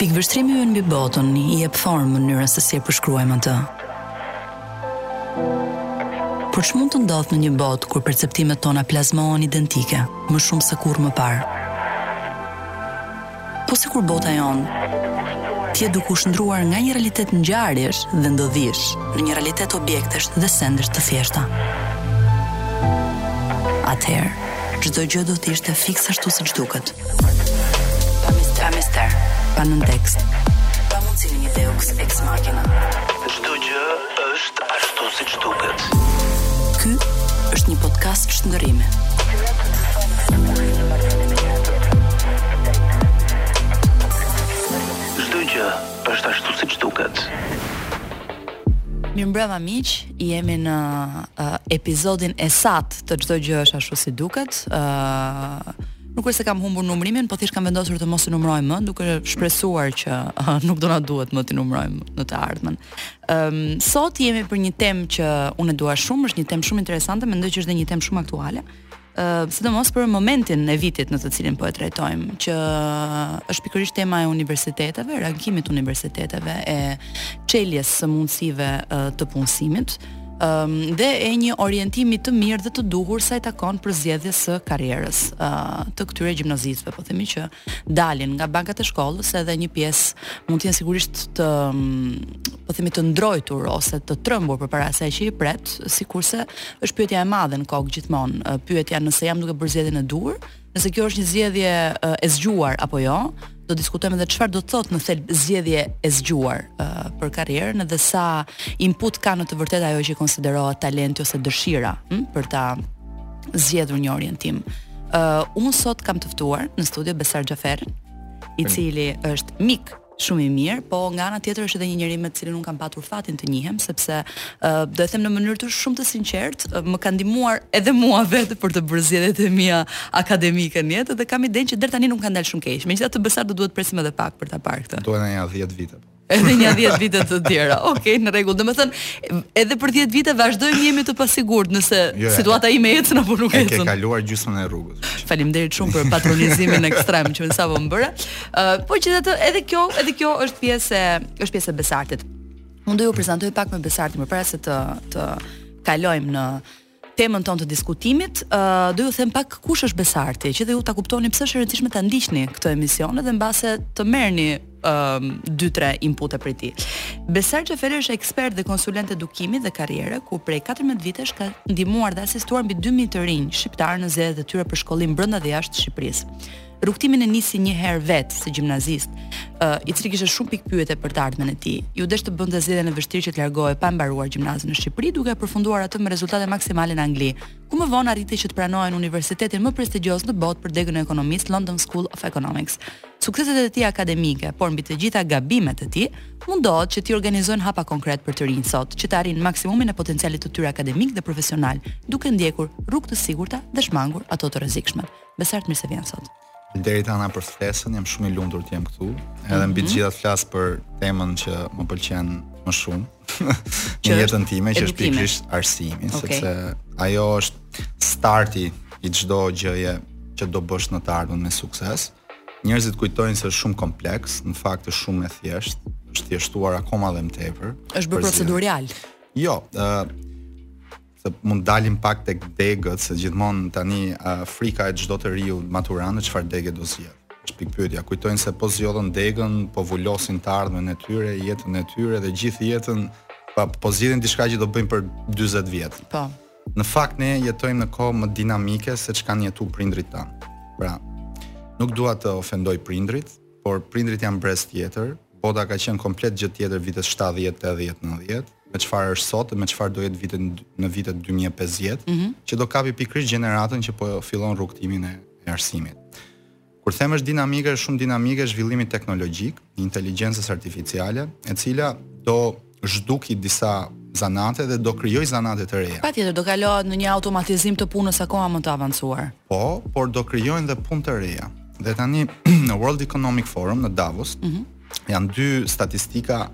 Pikëvështrimi ynë mbi botën i jep formë mënyrës se si e përshkruajmë atë. Por ç'mund të ndodhë në një botë kur perceptimet tona plazmohen identike, më shumë se kurrë më parë? Po sikur bota jonë të jetë duke u shndërruar nga një realitet ngjarjesh dhe ndodhish në një realitet objektesh dhe sendesh të thjeshta. Atëherë, çdo gjë do të ishte fiks ashtu siç duket. Pa mister, pa mister, pa nëntekst, pa mundësinë e një Deus ex machina. Çdo gjë Është ashtu siç duket. Ky është një podcast shndërrimi. Çdo gjë është ashtu siç duket. Mirëmbrëma miq, jemi në uh, episodin e satë të çdo gjë është ashtu si duket. ë uh, Nuk është se kam humbur numrimin, po thjesht kam vendosur të mos i numëroj më, duke shpresuar që uh, nuk do na duhet më t'i numrojmë në të ardhmen. Um, sot jemi për një temë që unë e dua shumë, është një temë shumë interesante, mendoj që është dhe një temë shumë aktuale. Uh, sidomos për momentin e vitit në të cilin po e trajtojmë, që është pikërisht tema e universiteteve, rankimit të universiteteve e çeljes së mundësive uh, të punësimit um, dhe e një orientimi të mirë dhe të duhur sa i takon për zgjedhjes së karrierës uh, të këtyre gjimnazistëve, po themi që dalin nga bankat e shkollës edhe një pjesë mund të jenë sigurisht të mm, po themi të ndrojtur ose të trembur përpara asaj që i pret, sikurse është pyetja e madhe në kokë gjithmonë, pyetja nëse jam duke bërë zgjedhjen e duhur, nëse kjo është një zgjedhje e zgjuar apo jo, do diskutojmë edhe çfarë do të thotë në thelb zgjedhje e zgjuar uh, për karrierën edhe sa input ka në të vërtetë ajo që konsiderohet talenti ose dëshira hm, për ta zgjedhur një orientim. Ë uh, un sot kam të ftuar në studio Besar Xhaferin, i cili është mik shumë i mirë, po nga ana tjetër është edhe një njeri me të cilin un kam patur fatin të njihem sepse uh, do e them në mënyrë të shumë të sinqertë, uh, më ka ndihmuar edhe mua vetë për të bërë zgjedhjet e mia akademike në jetë dhe kam idenë që deri tani nuk ka dalë shumë keq. Megjithatë Besar do duhet të presim edhe pak për ta parë këtë. Duhet dhe nja 10 vite. Edhe nja 10 vite të tjera. Okej, okay, në rregull. Domethënë, edhe për 10 vite vazhdojmë jemi të pasigurt nëse jo, jo, situata jo. ime ecën apo nuk ecën. Ke kaluar gjysmën e rrugës. Faleminderit shumë për patronizimin ekstrem që më sapo më bëre. Ë, uh, po gjithë atë edhe kjo, edhe kjo është pjesë e është pjesë e Besartit. Unë do ju prezantoj pak me Besartin më para se të të kalojmë në temën tonë të diskutimit, uh, do ju them pak kush është Besarti, që dhe ju ta kuptoni pse është e rëndësishme ta ndiqni këtë emision dhe mbase të merrni um, 2-3 inpute prej tij. Besart Gjefele është ekspert dhe konsulent edukimi dhe karriere, ku prej 14 vitesh ka ndihmuar dhe asistuar mbi 2.000 të rinj shqiptarë në zgjedhjet e tyre për shkollim brënda dhe jashtë Shqipërisë. Rrugëtimin e nisi një herë vetë si gjimnazist, uh, i cili kishte shumë pikëpyetje për të ardhmen e tij. Iu desh të bënte zgjedhjen e vështirë që të largohej pa mbaruar gjimnazin në Shqipëri, duke e përfunduar atë me rezultate maksimale në Angli, ku më vonë arriti që të pranohej në universitetin më prestigjioz në botë për degën e ekonomisë London School of Economics. Sukseset e tij akademike, por mbi të gjitha gabimet e tij, mundohet që t'i organizojë në hapa konkretë për të rinjtë sot, që të arrijnë maksimumin e potencialit të tyre akademik dhe profesional, duke ndjekur rrugë të sigurta dhe shmangur ato të rrezikshme. Besart mirë se vjen sot. Faleminderit Ana për ftesën, jam shumë i lumtur të jem këtu. Edhe mbi të mhm. gjitha të flas për temën që më pëlqen më shumë në jetën time, që është pikërisht arsimi, okay. sepse ajo është starti i çdo gjëje që do bësh në të ardhmen me sukses. Njerëzit kujtojnë se është shumë kompleks, në fakt është shumë e thjeshtë, është thjeshtuar akoma dhe më tepër. Është bërë procedural. Jo, ë uh, se mund të dalim pak tek degët, se gjithmonë tani uh, frika e çdo të riu maturant çfarë dege do zgjedh. Është pikëpyetja. Kujtojnë se po zgjodhën degën, po vulosin të ardhmen e tyre, jetën e tyre dhe gjithë jetën pa po zgjidhin diçka që do bëjnë për 40 vjet. Po. Në fakt ne jetojmë në kohë më dinamike se ç'kanë jetuar prindrit tanë. Pra, nuk dua të ofendoj prindrit, por prindërit janë brez tjetër, bota ka qenë komplet gjë tjetër vitet 70, 80, 90, me çfarë është sot dhe me çfarë do jetë vitet në vitet 2050, mm -hmm. që do kapë pikërisht gjeneratën që po fillon rrugëtimin e, e arsimit. Kur them është dinamike, është shumë dinamike zhvillimi teknologjik, i inteligjencës artificiale, e cila do zhdukë disa zanate dhe do krijojë zanate të reja. Patjetër do kalohet në një automatizim të punës akoma më të avancuar. Po, por do krijohen dhe punë të reja. Dhe tani në World Economic Forum në Davos, mm -hmm. janë dy statistika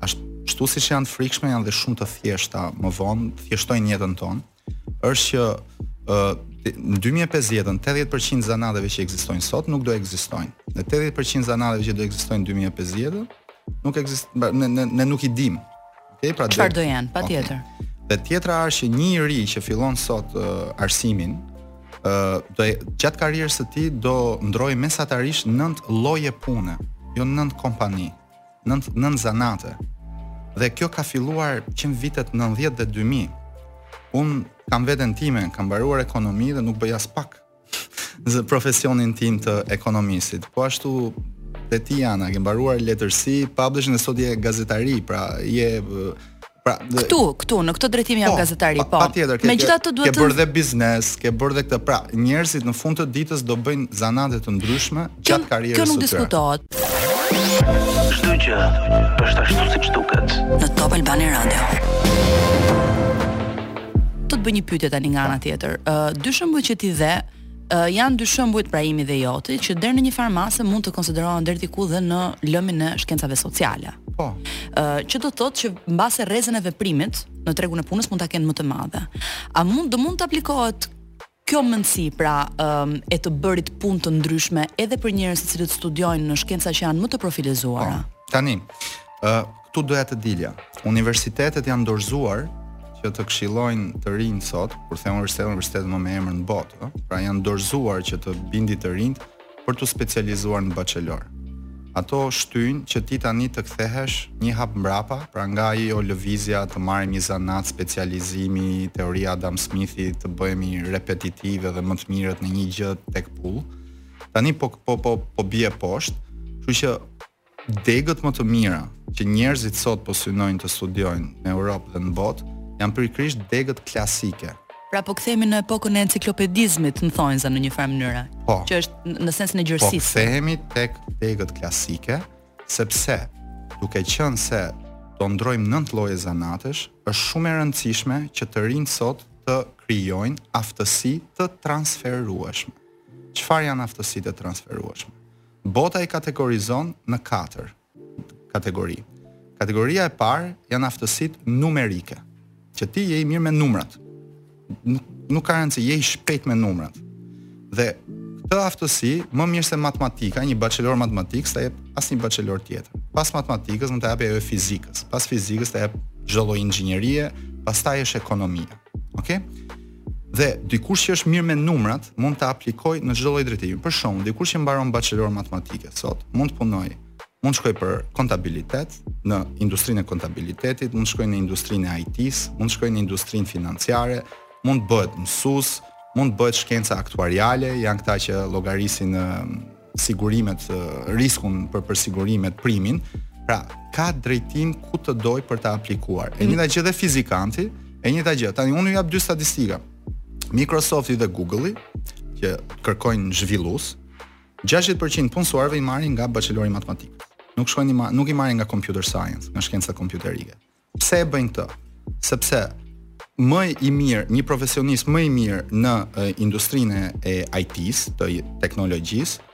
ashtu siç janë të frikshme, janë dhe shumë të thjeshta më vonë, thjeshtojnë jetën tonë. është që ë uh, në 2050-ën 80% zanateve që ekzistojnë sot nuk do ekzistojnë. Dhe 80% zanateve që do ekzistojnë në 2050-ën nuk ekzist pra, ne, ne, ne nuk i dim. Okej, okay, pra çfarë do jenë, patjetër. Okay. Dhe tjetra është që një i ri që fillon sot uh, arsimin, ë uh, do gjatë karrierës së tij do ndrojë mesatarisht 9 lloje pune, jo 9 kompani. Ëh, 9 9 zanate. Dhe kjo ka filluar që në vitet 90 dhe 2000. Unë kam veten time, kam mbaruar ekonomi dhe nuk bëj aspak profesionin tim të ekonomistit. Po ashtu dhe ti Ana, ke mbaruar letërsi, publishing dhe sot je gazetare, pra je Pra, dhe, këtu, këtu, në këtë drejtim jam po, gazetari, po. Patjetër, ke, Megjithatë duhet të ke bërë dhe biznes, ke bërë dhe këtë. Pra, njerëzit në fund të ditës do bëjnë zanate të ndryshme gjatë karrierës së tyre. Kjo nuk diskutohet. Çdo gjë është ashtu siç duket në Top Albania Radio. Do të bëj një pyetje tani nga ana tjetër. Ë, uh, dy shembuj që ti dhe Uh, janë dy shembujt pra imi dhe joti që deri në një farë mase mund të konsiderohen deri diku dhe në lëmin e shkencave sociale. Po. Uh, që do të thotë që mbase rrezën e veprimit në tregun e punës mund ta kenë më të madhe. A mund do mund të aplikohet kjo mendësi pra um, e të bërit punë të ndryshme edhe për njerëz të cilët studiojnë në shkenca që janë më të profilizuara. Po, tani, ë uh, Këtu doja të dilja. Universitetet janë dorëzuar që të këshillojnë të rinjtë sot, kur them universitet, universitet më me emër në botë, ë? pra janë dorëzuar që të bindi të rinjtë për t'u specializuar në bachelor. Ato shtyjnë që ti tani të kthehesh një hap mbrapa, pra nga ajo lëvizja të marrim një zanat specializimi, teoria Adam Smithi të bëhemi repetitive dhe më të mirët në një gjë tek pull. Tani po po po po bie poshtë, kështu që Degët më të mira që njerëzit sot po synojnë të studiojnë në Europë dhe në botë janë pikërisht degët klasike. Pra po kthehemi në epokën e enciklopedizmit, domethënë në një farë mënyre. Po. Që është në sensin e po, gjerësisë. Po kthehemi tek degët klasike, sepse duke qenë se do ndrojmë nëntë lloje zanatesh, është shumë e rëndësishme që të rinjtë sot të krijojnë aftësi të transferueshme. Çfarë janë aftësitë e transferueshme? Bota i kategorizon në katër kategori. Kategoria e parë janë aftësitë numerike, që ti je i mirë me numrat. Nuk nuk ka rëndësi, je i shpejt me numrat. Dhe këtë aftësi, më mirë se matematika, një bachelor matematikë s'ta jep asnjë bachelor tjetër. Pas matematikës mund ta japë ajo e fizikës, pas fizikës ta jep çdo lloj inxhinierie, pastaj është ekonomia. Okej? Okay? Dhe dikush që është mirë me numrat mund ta aplikojë në çdo lloj drejtimi. Për shembull, dikush që mbaron bachelor matematike sot mund të punojë, mund të shkojë për kontabilitet në industrinë e kontabilitetit, mund të shkojë në industrinë e IT-së, mund të shkojë në industrinë financiare, mund të bëhet mësues, mund të bëhet shkenca aktuariale, janë këta që llogarisin sigurimet, riskun për për sigurimet, primin, pra ka drejtim ku të doj për ta aplikuar. E njëta gjë dhe fizikanti, e njëta gjë. Tani unë ju jap dy statistika. Microsofti dhe Google-i që kërkojnë zhvillues, 60% punësuarëve i marrin nga bachelori matematikë. Nuk shkojnë nuk i marrin nga computer science, nga shkenca kompjuterike. Pse e bëjnë këtë? Sepse më i mirë, një profesionist më i mirë në industrinë e IT-s, të teknologjisë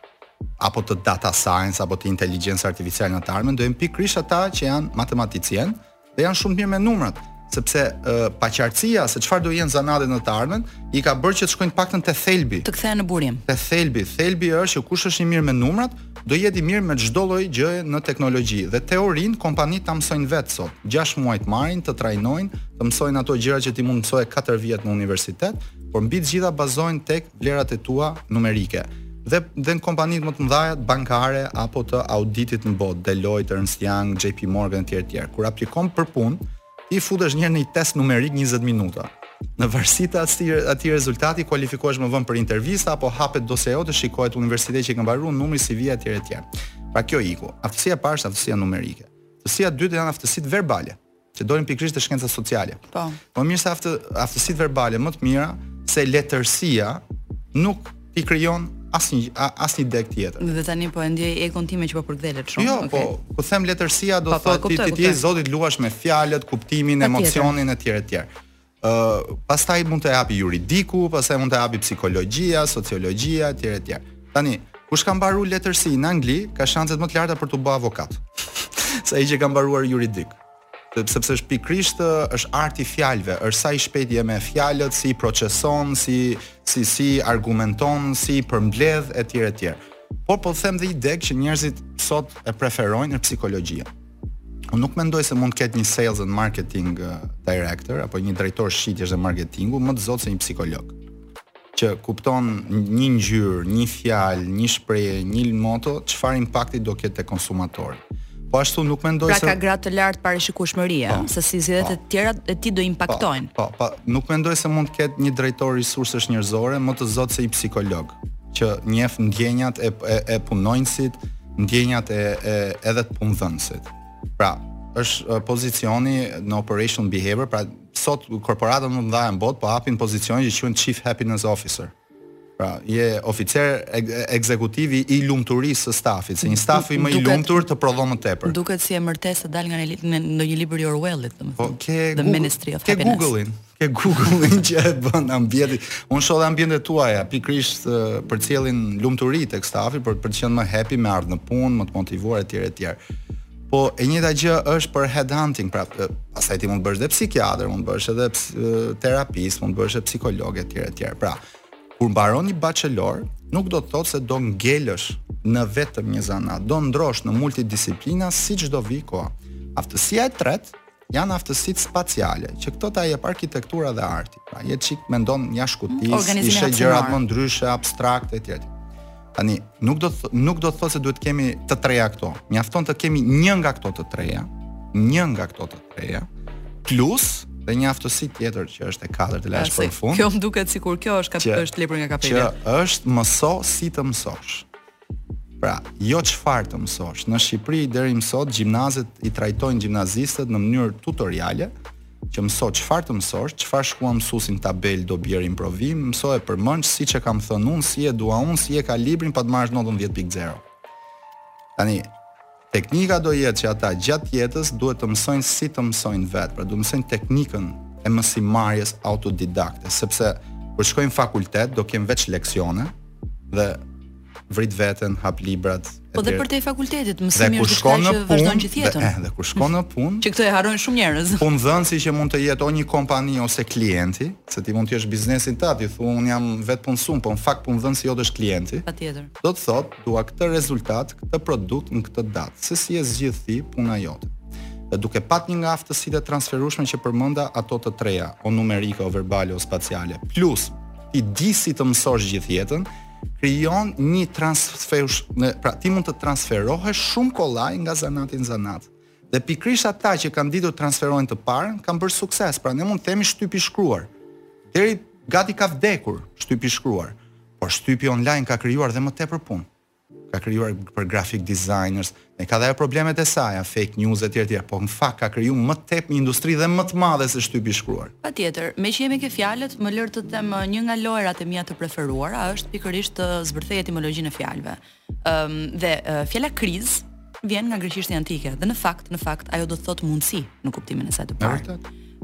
apo të data science apo të inteligjencës artificiale në të ardhmen, do jenë pikërisht ata që janë matematicien dhe janë shumë të mirë me numrat sepse uh, paqartësia se çfarë do jenë zanatet në të ardhmen i ka bërë që të shkojnë paktën te thelbi. Të kthehen në burim. Te thelbi, thelbi është që kush është i mirë me numrat, Do jetë i mirë me çdo lloj gjëje në teknologji dhe teorinë kompanitë ta mësojnë vetë sot. 6 muaj të marrin, të trajnojnë, të mësojnë ato gjëra që ti mund t'i mësoje 4 vjet në universitet, por mbi të gjitha bazohen tek vlerat e tua numerike. Dhe dhe në kompanitë më të mëdha bankare apo të auditit në botë, Deloitte, Ernst Young, JP Morgan etj etj. Kur aplikon për punë, Ti futesh një herë në një test numerik 20 minuta. Në varësi të atij atij rezultati kualifikohesh më vonë për intervista apo hapet dosja jote, shikohet universiteti që ke mbaruar, numri CV-ja etj etj. Pra kjo iku. Aftësia e parë është aftësia numerike. Aftësia e dytë janë aftësitë verbale, që dalin pikërisht te shkencat sociale. Po. Po mirë se aftë, aftësitë verbale më të mira se letërsia nuk t'i krijon asnjë asnjë degë tjetër. Dhe tani po e ndjej egon time që po përkëdhelet shumë. Jo, okay. po, kur them letërsia do të thotë ti ti je i zoti të luash me fjalët, kuptimin, pa emocionin etj etj. Ë, uh, pastaj mund ta japi juridiku, pastaj mund ta japi psikologjia, sociologjia etj etj. Tani, kush ka mbaruar letërsi në Angli, ka shanset më të larta për t'u bërë avokat. Se ai që ka mbaruar juridik. sepse është pikërisht është arti i fjalëve, është sa i shpejtë je me fjalët, si i proceson, si si si argumenton, si i përmbledh etj etj. Por po them dhe një degë që njerëzit sot e preferojnë është psikologjia. Unë nuk mendoj se mund të ketë një sales and marketing uh, director apo një drejtor shitjesh dhe marketingu më të zotë se një psikolog. që kupton një ngjyrë, një fjalë, një shprehje, një moto, çfarë impakti do ketë te konsumatori. Po ashtu nuk mendoj pra se Pra ka gradë të lartë parashikueshmërie, po, se si zgjedhjet po. e tjera të tij do po, impaktojnë. Po, po, po, nuk mendoj se mund të ketë një drejtor resursesh njerëzore më të zotë se një psikolog që njeh ndjenjat e e, e punonjësit, ndjenjat e, e edhe të punëdhënësit. Pra, është pozicioni në operational behavior, pra Sot korporatat më të mëdha në botë po hapin pozicione që quhen Chief Happiness Officer. Pra, je oficer ekzekutivi i lumturisë së stafit, se një staf më i lumtur të prodhon më tepër. Duket si emërtesë e dalë nga në ndonjë libër i Orwellit, domethënë. Po, ke The Ministry of Happiness. Ke Google-in, ke Google-in që e bën ambientin. Unë shoh dhe ambientet tuaja, pikërisht përcjellin lumturi tek stafi për për të qenë më happy, me ardh në punë, më të motivuar etj etj. Po e njëjta gjë është për headhunting, pra pastaj ti mund të bëhesh dhe psikiatër, mund të bëhesh edhe terapist, mund të bëhesh edhe psikolog etj etj. Pra, kur mbaron një bachelor, nuk do të thotë se do ngelësh në vetëm një zanat, do ndërrosh në multidisiplina siç do vijë koha. Aftësia e tretë Janë aftësitë spaciale, që këto ta jep arkitektura dhe arti. Pra, je çik mendon jashtë kutisë, i sheh gjërat më ndryshe, abstrakte etj. Tani, nuk do të nuk do të thotë se duhet të kemi të treja këto. Mjafton të kemi një nga këto të treja, një nga këto të treja, plus dhe një aftësi tjetër që është e katërt e lash për fund. Kjo më duket sikur kjo është kap është lepur nga kapela. Që është mëso si të mësosh. Pra, jo çfarë të mësosh. Në Shqipëri deri më sot gjimnazet i trajtojnë gjimnazistët në mënyrë tutoriale, që mëso çfarë të mësosh, çfarë shkruan mësuesi në tabelë do bjerë në provim, mësoje përmendsh siç e kam thënë unë, si e dua unë, si e ka libri pa të marrësh notën 10.0. Tani Teknika do jetë që ata gjatë jetës duhet të mësojnë si të mësojnë vetë, pra do mësojnë teknikën e mësimmarrjes autodidakte, sepse kur shkojnë në fakultet do kenë veç leksione dhe vrit veten, hap librat. Po dhe përtej fakultetit, mësimi është diçka që vazhdon gjithë jetën. Dhe, eh, dhe kur shkon në punë, që këtë e harrojnë shumë njerëz. Punëdhënësi që mund të jetë o një kompani ose klienti, se ti mund të kesh biznesin tat, ti thua un jam vetëpunësuar, po në fakt punëdhënësi jot është klienti. Patjetër. do të thotë dua këtë rezultat, këtë produkt në këtë datë. Se si e zgjidh ti puna jote. Dhe duke pat një nga aftësitë e transferueshme që përmenda ato të treja, o numerike, o verbale, o spaciale, plus ti di si të mësosh gjithë jetën, krijon një transfer, pra ti mund të transferohesh shumë kollaj nga zanati në zanat. Dhe pikërisht ata që kanë ditur të transferojnë të parët, kanë bërë sukses. Pra ne mund të themi shtypi i shkruar. Deri gati ka vdekur shtypi i shkruar. Por shtypi online ka krijuar dhe më tepër punë. Ka krijuar për graphic designers, e ka dhe ajo problemet e saj, fake news etj etj, por në fakt ka krijuar më tepër një industri dhe më të madhe se shtypi i shkruar. Patjetër, meqë jemi ke fjalët, më lër të them një nga lojërat e mia të preferuara është pikërisht të zbërthej etimologjinë e fjalëve. Ëm um, dhe uh, fjala krizë vjen nga greqishtja antike dhe në fakt, në fakt ajo do të thotë mundësi në kuptimin e saj të parë.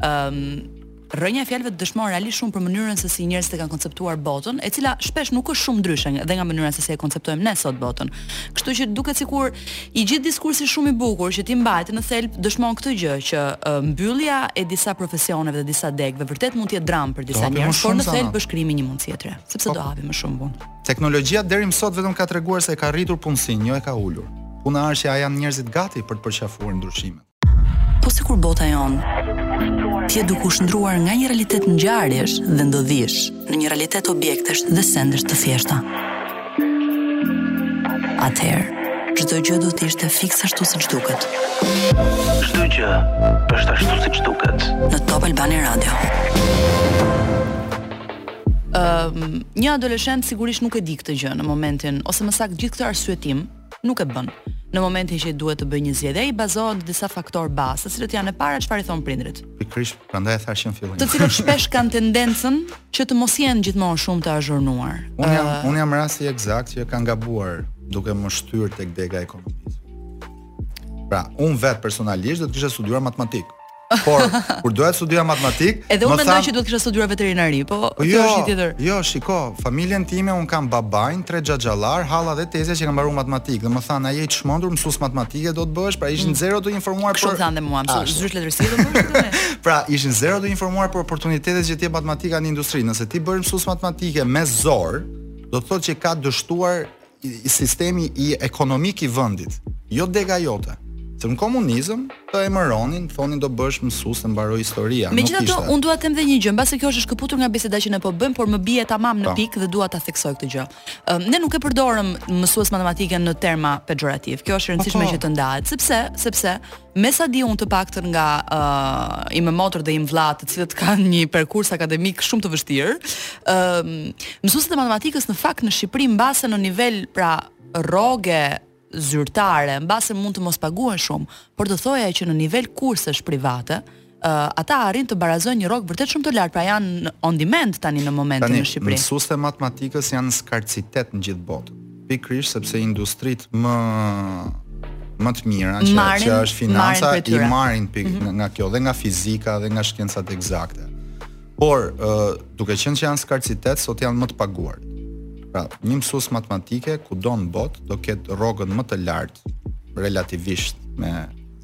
Ëm um, rrënja e fjalëve dëshmon realisht shumë për mënyrën se si njerëzit e kanë konceptuar botën, e cila shpesh nuk është shumë ndryshe dhe nga mënyra se si e konceptojmë ne sot botën. Kështu që duket sikur i gjithë diskursi shumë i bukur që ti mbajte në thelb dëshmon këtë gjë që uh, mbyllja e disa profesioneve dhe disa degëve vërtet mund të jetë dramë për disa njerëz, por në thelb është krijimi i një mundësie të re, sepse do hapi më shumë punë. Teknologjia deri më sot vetëm ka treguar se e ka rritur punësimin, jo e ka ulur. Puna është që a janë njerëzit gati për të përqafuar ndryshimet. Po sikur bota jonë të jetë duke u shndërruar nga një realitet ngjarjesh dhe ndodhish në një realitet objektesh dhe sendesh të thjeshta. Atëherë, çdo gjë do të ishte fiks ashtu siç duket. Çdo gjë është ashtu siç duket. Në Top Albania Radio. Ëm, një adoleshent sigurisht nuk e di këtë gjë në momentin ose më saktë gjithë këtë arsyetim nuk e bën. Në momentin që duhet të bëjë një zgjedhje, ai bazohet në disa faktorë bazë, të cilët janë e para çfarë i thon prindrit. Pikërisht, prandaj e thashë që në fillim. Të cilët shpesh kanë tendencën që të mos jenë gjithmonë shumë të azhurnuar. Unë jam, uh, unë jam rasti eksakt që kanë gabuar duke më shtyrë tek dega e ekonomisë. Pra, unë vetë personalisht do të kisha studiuar matematikë. Por kur doja të studija matematik, edhe unë mendoj që duhet të kisha studiuar veterinari, po, po kjo jo, është një tjetër. Jo, shiko, familjen time un kam babain, tre xhaxhallarë, halla dhe tezja që kanë mbaruar matematik. Dhe më thanë, "A je i çmendur, mësues matematike do të bëhesh?" Pra ishin mm. zero të informuar për. Siç më thanë dhe mua, mësuese zyshë letërsie do të bëhesh. Pra ishin zero të informuar për oportunitetet që t'i jep matematika në industri. Nëse ti bëhesh mësues matematike me zor, do të thotë që ka dështuar sistemi ekonomik i vendit, jo dega jote. Se në komunizëm të emëronin, thonin do bëhesh mësues e mbaroi historia. Megjithatë, unë dua të them dhe një gjë, mbase kjo është e shkëputur nga biseda që ne po bëjmë, por më bie tamam në po. pikë dhe dua ta theksoj këtë gjë. Ne nuk e përdorëm mësues matematike në terma pejorativ. Kjo është e rëndësishme po, po. që të ndahet, sepse sepse me sa di unë të paktën nga ë uh, ime motër dhe im vlla, të cilët kanë një perkurs akademik shumë të vështirë, ë uh, mësuesit e matematikës në fakt në Shqipëri mbase në nivel pra rroge zyrtare, mbase mund të mos paguhen shumë, por do thoja që në nivel kursesh private, uh, ata arrijnë të barazojnë një rrogë vërtet shumë të lartë, pra janë on demand tani në momentin tani, në Shqipëri. Tani mësuesit e matematikës janë skarcitet në gjithë botën. Pikërisht sepse industritë më më të mira që, marrin, që është financa i marrin pik, mm -hmm. nga kjo dhe nga fizika dhe nga shkencat eksakte. Por uh, duke qenë që janë skarcitet, sot janë më të paguar. Pra, një mësues matematike kudo në botë do ketë rrogën më të lartë relativisht me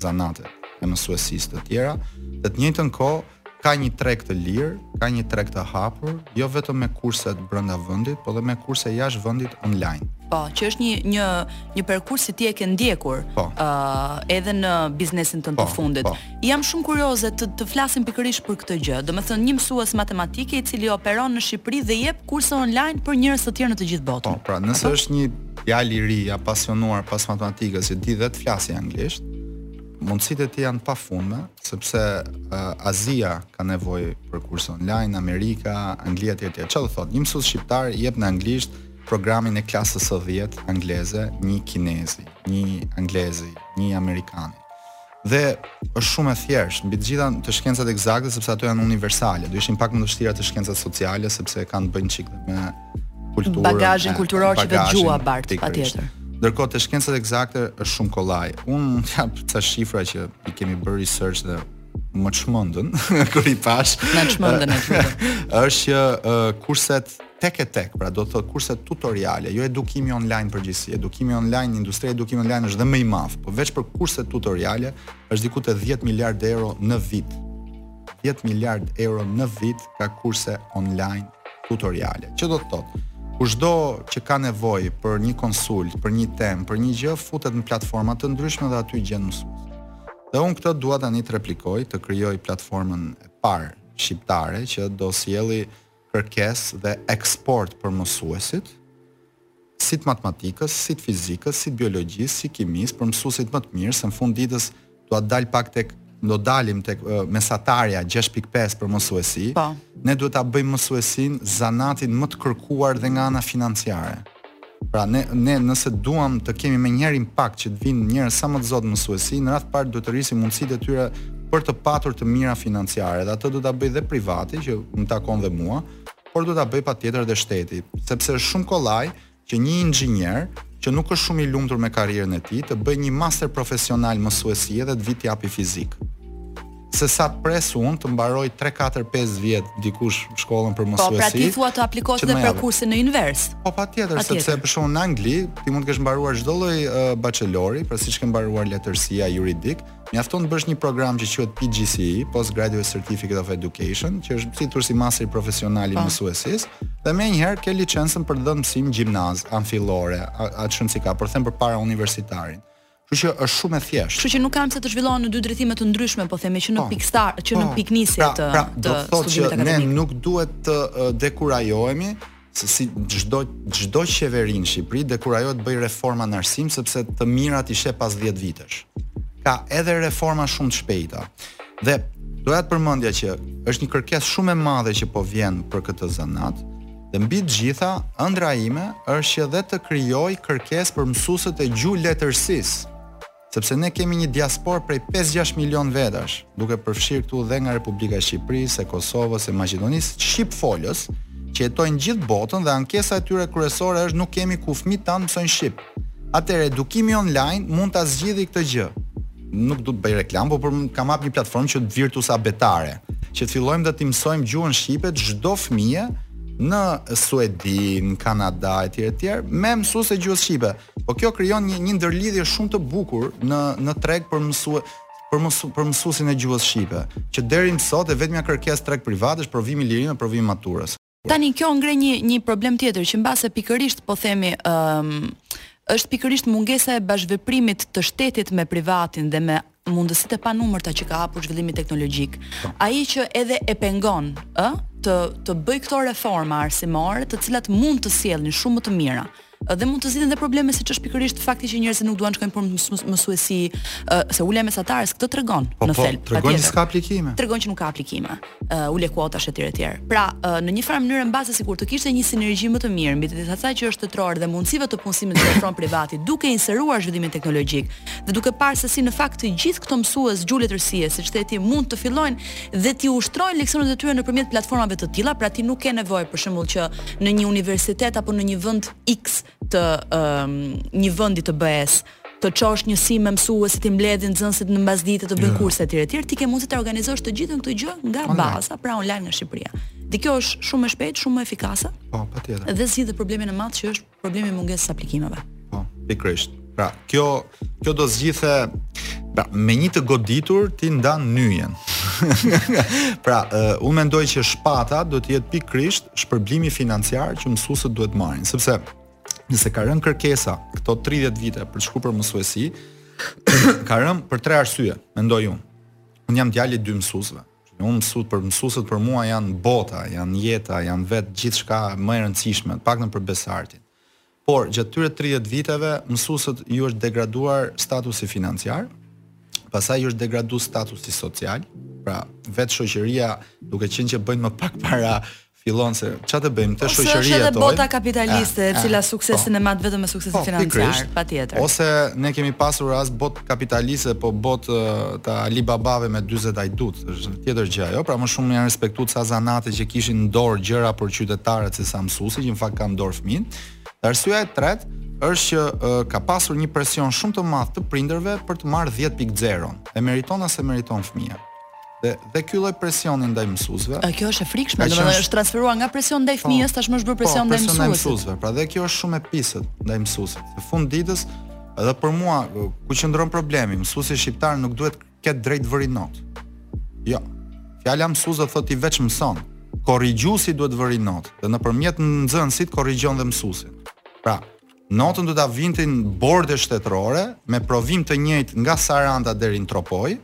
zanatet e mësuesisë të tjera, dhe të njëjtën kohë ka një treg të lirë, ka një treg të hapur, jo vetëm me kurse brenda vendit, por edhe me kurse jashtë vendit online. Po, që është një një një perkurs që ti e ke ndjekur, ë po. uh, edhe në biznesin tënd po, të fundit. Po. Jam shumë kurioze të të flasim pikërisht për këtë gjë. Domethënë një mësues matematike i cili operon në Shqipëri dhe jep kurse online për njerëz të tjerë në të gjithë botën. Po, pra, nëse është një djalë i ri, i apasionuar pas matematikës, që di dhe të flasë anglisht, mundësitë e tij janë të pafundme, sepse uh, Azia ka nevojë për kurse online, Amerika, Anglia etj. etj. Çfarë do thotë? Një mësues shqiptar i jep në anglisht programin e klasës së 10 angleze, një kinezi, një anglezi, një amerikani. Dhe është shumë e thjeshtë, mbi të gjitha te shkencat ekzakte sepse ato janë universale. Do ishin pak më të vështira te shkencat sociale sepse kanë të bëjnë çik me kulturën, bagazhin e, kulturor që vetë gjuha bart patjetër. Ndërkohë te shkencat ekzakte është shumë kollaj. Unë mund të jap ca shifra që i kemi bërë research dhe më çmendën kur i pashë. Na çmendën atë. Është që uh, kurset tek e tek, pra do të thotë kurse tutoriale, jo edukimi online në përgjithësi, edukimi online, industria e edukimit online është dhe më i madh, po veç për kurse tutoriale është diku te 10 miliard euro në vit. 10 miliard euro në vit ka kurse online tutoriale. Që do të thotë, kushdo që ka nevojë për një konsultë, për një temë, për një gjë, futet në platforma të ndryshme dhe aty gjen mësues. Dhe unë këtë dua tani të replikoj, të krijoj platformën e parë shqiptare që do sjelli si kërkesë dhe eksport për mësuesit, si të matematikës, si të fizikës, si të biologjisë, si të kimisë, për mësuesit më të mirë, se në fund të ditës dua të dal pak tek do dalim tek mesatarja 6.5 për mësuesi. Po. Ne duhet ta bëjmë mësuesin zanatin më të kërkuar dhe nga ana financiare. Pra ne ne nëse duam të kemi menjëherë impakt që të vijnë njerëz sa më të zotë mësuesi, në radhë të parë duhet të rrisim mundësitë e tyre për të patur të mira financiare. Dhe atë duhet ta bëjë dhe privati që më takon dhe mua, por duhet ta bëjë patjetër dhe shteti, sepse është shumë kollaj që një inxhinier që nuk është shumë i lumtur me karrierën e tij të bëjë një master profesional mësuesie dhe të vijë të japi fizikë. sesa të pres unë të mbaroj 3 4 5 vjet dikush shkollën për mësuesi. Po pra ti thua të aplikosh edhe për kursin invers. Po patjetër, pa sepse për shembull në Angli ti mund të kesh mbaruar çdo lloj uh, bachelori, pra siç ke mbaruar letërsi a juridik, mjafton të bësh një program që quhet PGCE, Postgraduate Certificate of Education, që është si tip si master profesional i po. mësuesisë, dhe menjëherë ke licencën për të dhënë mësim gjimnaz, a në fillore, atë shumë si ka, por them përpara universitarin. Kështu që është shumë e thjeshtë. Kështu që nuk kanë pse të zhvillohen në dy drejtime të ndryshme, po themi që në po, pikëstar, që në po. pikënisje pra, të pra, do të thotë që ne nuk duhet të dekurajohemi se si çdo çdo qeveri në Shqipëri dekurajohet të bëjë reforma në arsim sepse të mirat i sheh pas 10 vitesh. Ka edhe reforma shumë të shpejta. Dhe doja të përmendja që është një kërkesë shumë e madhe që po vjen për këtë zanat, Dhe mbi të gjitha, ëndrra ime është që dhe të krijoj kërkesë për mësuesit e gjuhë-letërsisë, sepse ne kemi një diasporë prej pesë-gjashtë milionë vetash, duke përfshirë këtu dhe nga Republika e Shqipërisë, e Kosovës, e Maqedonisë, shqipfolës, që jetojnë gjithë botën dhe ankesa e tyre kryesore është nuk kemi ku fëmijët tanë mësojnë shqip. Atëherë edukimi online mund ta zgjidhë këtë gjë. nuk du të bëj reklam, por po kam hap një platformë që Virtus Abetare, që të fillojmë dhe të mësojmë gjuhën shqipe çdo fëmije në Suedi, në Kanada etj etj, me mësues të gjuhës shqipe. Po kjo krijon një një ndërlidhje shumë të bukur në në treg për mësues për mësu, për mësuesin e gjuhës shqipe, që deri më sot e vetmja kërkesë treg privat është provimi i lirimit, provimi i maturës. Tani kjo ngre një një problem tjetër që mbase pikërisht po themi ë um, është pikërisht mungesa e bashkëveprimit të shtetit me privatin dhe me mundësitë e panumërta që ka hapur zhvillimi teknologjik. Ai që edhe e pengon, ë, të të bëjë këto reforma arsimore, të cilat mund të sjellin shumë më të mira. dhe mund të zgjidhen dhe probleme siç është pikërisht fakti që njerëzit nuk duan të shkojnë për mësuesi uh, se ulja e mesatares këtë tregon po, në po, thelb. Po, tregon s'ka aplikime. Tregon që nuk ka aplikime. Uh, ulje kuotash etj etj. Pra, uh, në një farë mënyrë mbase sikur të kishte një sinergji më të mirë midis asaj që është shtetërore dhe mundësive të punësimit që ofron privati duke inseruar zhvillimin teknologjik dhe duke parë se si në fakt të gjithë këto mësues gjuhë letërsie siç the ti mund të fillojnë dhe t'i ushtrojnë leksionet e tyre nëpërmjet platformave të tilla, pra ti nuk ke nevojë për shembull që në një universitet apo në një vend X të um, një vendi të BE-s të çosh një si me mësuesit, t'i mbledhin nxënësit në mbasdite të bëjnë yeah. kurse etj etj, ti ke mundësi ta organizosh të gjithën këtë gjë nga online. baza, pra online nga Shqipëria. Dhe kjo është shumë më e shpejtë, shumë më efikase. Po, patjetër. Dhe zgjidh problemin e madh që është Problemi i mungesës së aplikimeve. Po, pikërisht. Pra, kjo kjo do zgjidhte pra, me një të goditur ti e ndan nyjen. pra, uh, unë mendoj që shpata duhet të jetë pikërisht shpërblimi financiar që mësuesit duhet të marrin, sepse nëse ka rënë kërkesa këto 30 vite për të shku për mësuesi, ka rënë për tre arsye, mendoj unë. Unë jam djali i dy mësuesve. Unë mësut për mësusët për mua janë bota, janë jeta, janë vetë gjithçka më e rëndësishme, të paktën për Besartin. Por, gjatë këtyre 30 viteve, mësusët ju është degraduar statusi financiar, pastaj ju është degradu statusi social, pra vetë shoqëria duke qenë që bëjnë më pak para fillon se ç'a të bëjmë këtë shoqëri ato. Ose edhe bota kapitaliste e eh, eh, cila eh, suksesin po. e mat vetëm me suksesin po, financiar, patjetër. Ose ne kemi pasur as botë kapitaliste, po botë të Alibabave me 40 hajdutë, është tjetër gjë ajo, pra më shumë janë respektuar ca zanate që kishin në dorë gjëra për qytetarët se sa mësuesi, që në fakt ka në dorë fëmijën. Dhe arsyeja e tretë është që uh, ka pasur një presion shumë të madh të prindërve për të marrë 10.0. E meriton a s'e meriton fëmija. Dhe dhe ky lloj presioni ndaj mësuesve. A kjo është e frikshme, pra domethënë është transferuar nga presion ndaj po, fëmijës, tashmë është bërë po, presion ndaj mësuesve. Po, presion ndaj mësuesve. Pra dhe kjo është shumë e pisët ndaj mësuesit. Në fund të ditës, edhe për mua ku qëndron problemi, mësuesi shqiptar nuk duhet të ketë të drejtë të vëri notë. Jo. Fjala mësues do thotë ai veç mëson. Korrigjuesi duhet të vëri notë dhe nëpërmjet nxënësit korrigjon dhe mësuesin. Pra, Notën do ta vinin bordet shtetërore me provim të njëjtë nga Saranda deri në Tropojë,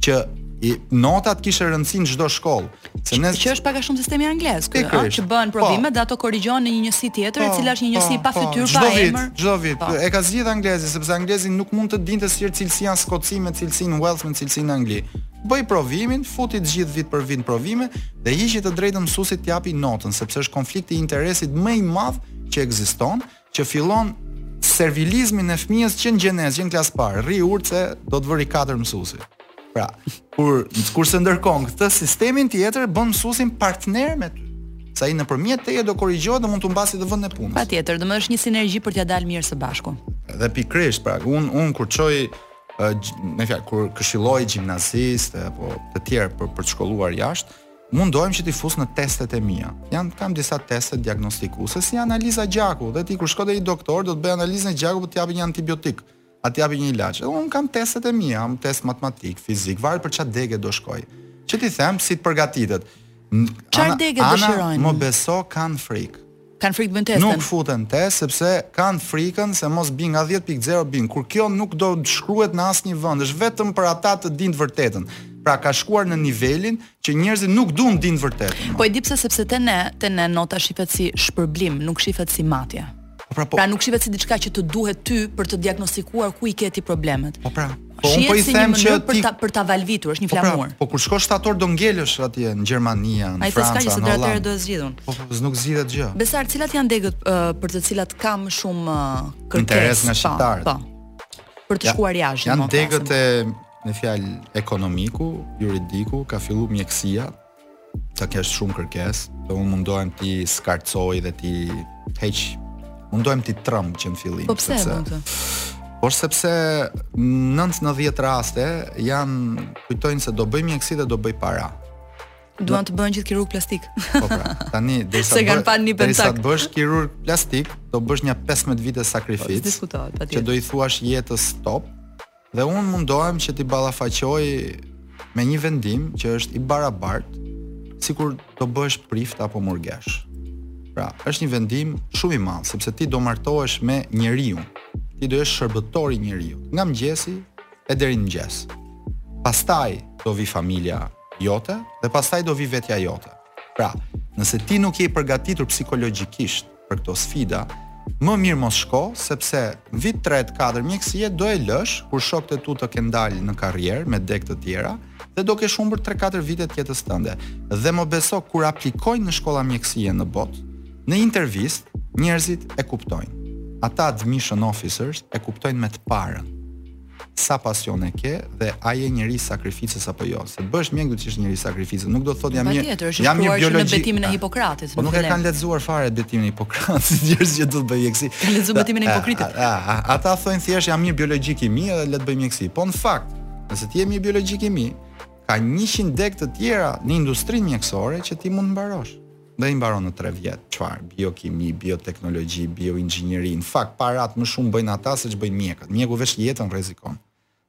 që i nota të kishte rëndësi në çdo shkollë. Se në që është pak a shumë sistemi anglez ky, ëh, që bëhen, po, provimet dhe ato korrigjohen në një njësi tjetër, e po, cila është një njësi po, pa fytyrë, pa emër. Çdo vit, çdo vit. E ka zgjidh anglezi sepse anglezi nuk mund të dinte si cilësia në Skoci me cilësinë në Wales me cilësinë në Angli. Bëj provimin, futi të gjithë vit për vit provime dhe hiqi të drejtën mësuesit të japi notën, sepse është konflikt i interesit më i madh që ekziston, që fillon servilizmin e fëmijës që në gjenezë, që në klasë parë, rri urtë se do të vëri katër mësuesi. Pra, kur kurse ndërkohë këtë sistemin tjetër bën mësuesin partner me ty. Sa i nëpërmjet teje do korrigjohet dhe mund të mbasi të vënë në punë. Patjetër, domethënë është një sinergji për t'ia dalë mirë së bashku. Dhe pikërisht, pra, un un kur çoj, një fjalë, kur këshilloj gjimnazistë apo të tjerë për për të shkolluar jashtë, Mundohem që t'i fus në testet e mia. Kam disa teste diagnostikuese si analiza gjaku dhe ti kur shko te një doktor do të bëj analizën e gjakut të të japë një antibiotik, a të japë një ilaç. Edhe un kam testet e mia, un test matematik, fizik, varet për çfarë dege do shkoj. Që t'i them si të përgatitet. Çfarë dege dëshirojnë? Ana, më beso kanë frikë. Kanë frikë të bëjnë testin. Nuk futen në test sepse kanë frikën se mos bien nga dhjetë pikë zero bien, kur kjo nuk do të shkruhet në asnjë vend, është vetëm për ata të dinë të vërtetën. Pra ka shkuar në nivelin që njerëzit nuk duan të dinë të vërtetën. Po e di pse sepse te ne, te ne nota shifet si shpërblim, nuk shifet si matje. Po pra, po. Pra nuk shifet si diçka që të duhet ty për të diagnostikuar ku i ke ti problemet. Po pra. Po un po i them që ti për ta, për ta valëvitur, është një po pra, flamur. Po, kur të shkosh në shtator do ngelësh atje në Gjermani, në Francë. Ai thotë s'ka gjë se atëherë do e zgjidh un. Po, po nuk zgjidhet gjë. Besart, cilat janë degët për të cilat ka më shumë kërkesë? Interes nga po, shqiptarët. Po. Për të shkuar jashtë. Janë degët e një fjalë ekonomiku, juridiku, ka filluar mjekësia, të ketë shumë kërkesë, dhe unë mundohem t'i skarcoj dhe t'i heq, mundohem t'i trëmb që në fillim. Po pse sepse, të? Por sepse 9 në 10 raste janë kujtojnë se do bëj mjekësi dhe do bëj para. Duan të bëhen gjithë kirurg plastik. Po pra, tani derisa të kanë parë një pentak. Derisa të bëhesh kirurg plastik, do bësh nja 15 vite sakrificë. Po, diskutohet, patjetër. Që do i thuash jetës stop, Dhe unë mundohem që t'i ballafaqoj me një vendim që është i barabartë, sikur do bëhesh prift apo murgesh. Pra, është një vendim shumë i madh, sepse ti do martohesh me njeriun. Ti do jesh shërbëtor i njeriut, nga mëngjesi e deri në mëngjes. Pastaj do vijë familja jote dhe pastaj do vijë vetja jote. Pra, nëse ti nuk je i përgatitur psikologjikisht për këto sfida, më mirë mos shko, sepse vit 3, 4 mjekësie do e lësh kur shokët e tu të kenë dalë në karrierë me degë të tjera dhe do kesh humbur 3-4 vite të jetës tënde. Dhe më beso kur aplikojnë në shkolla mjekësie në botë, në intervistë njerëzit e kuptojnë. Ata admission officers e kuptojnë me të parën. sa pasion e ke dhe a je njeri i sakrificës apo jo. Se të bësh mjek duhet të jesh njeri i sakrificës. Nuk do të thotë jam mirë jam mirë në biologji. Në betimin e Hipokratit. Po nuk e kanë lexuar fare betimin e Hipokratit, njerëz që duan të bëjnë mjekësi. Kanë lexuar betimin e Hipokritit. Ata thonë thjesht jam mirë në biologji kimi dhe le të bëj mjekësi. Po në fakt, nëse ti je mirë në biologji kimi, ka 100 degë të tjera në industrinë mjekësore që ti mund të mbarosh. Dhe i mbaron në tre vjet. Çfarë? Biokimi, bioteknologji, bioinxhinieri. Në fakt, paratë më shumë bëjnë ata se ç'bëjnë mjekët. Mjeku veç jetën rrezikon.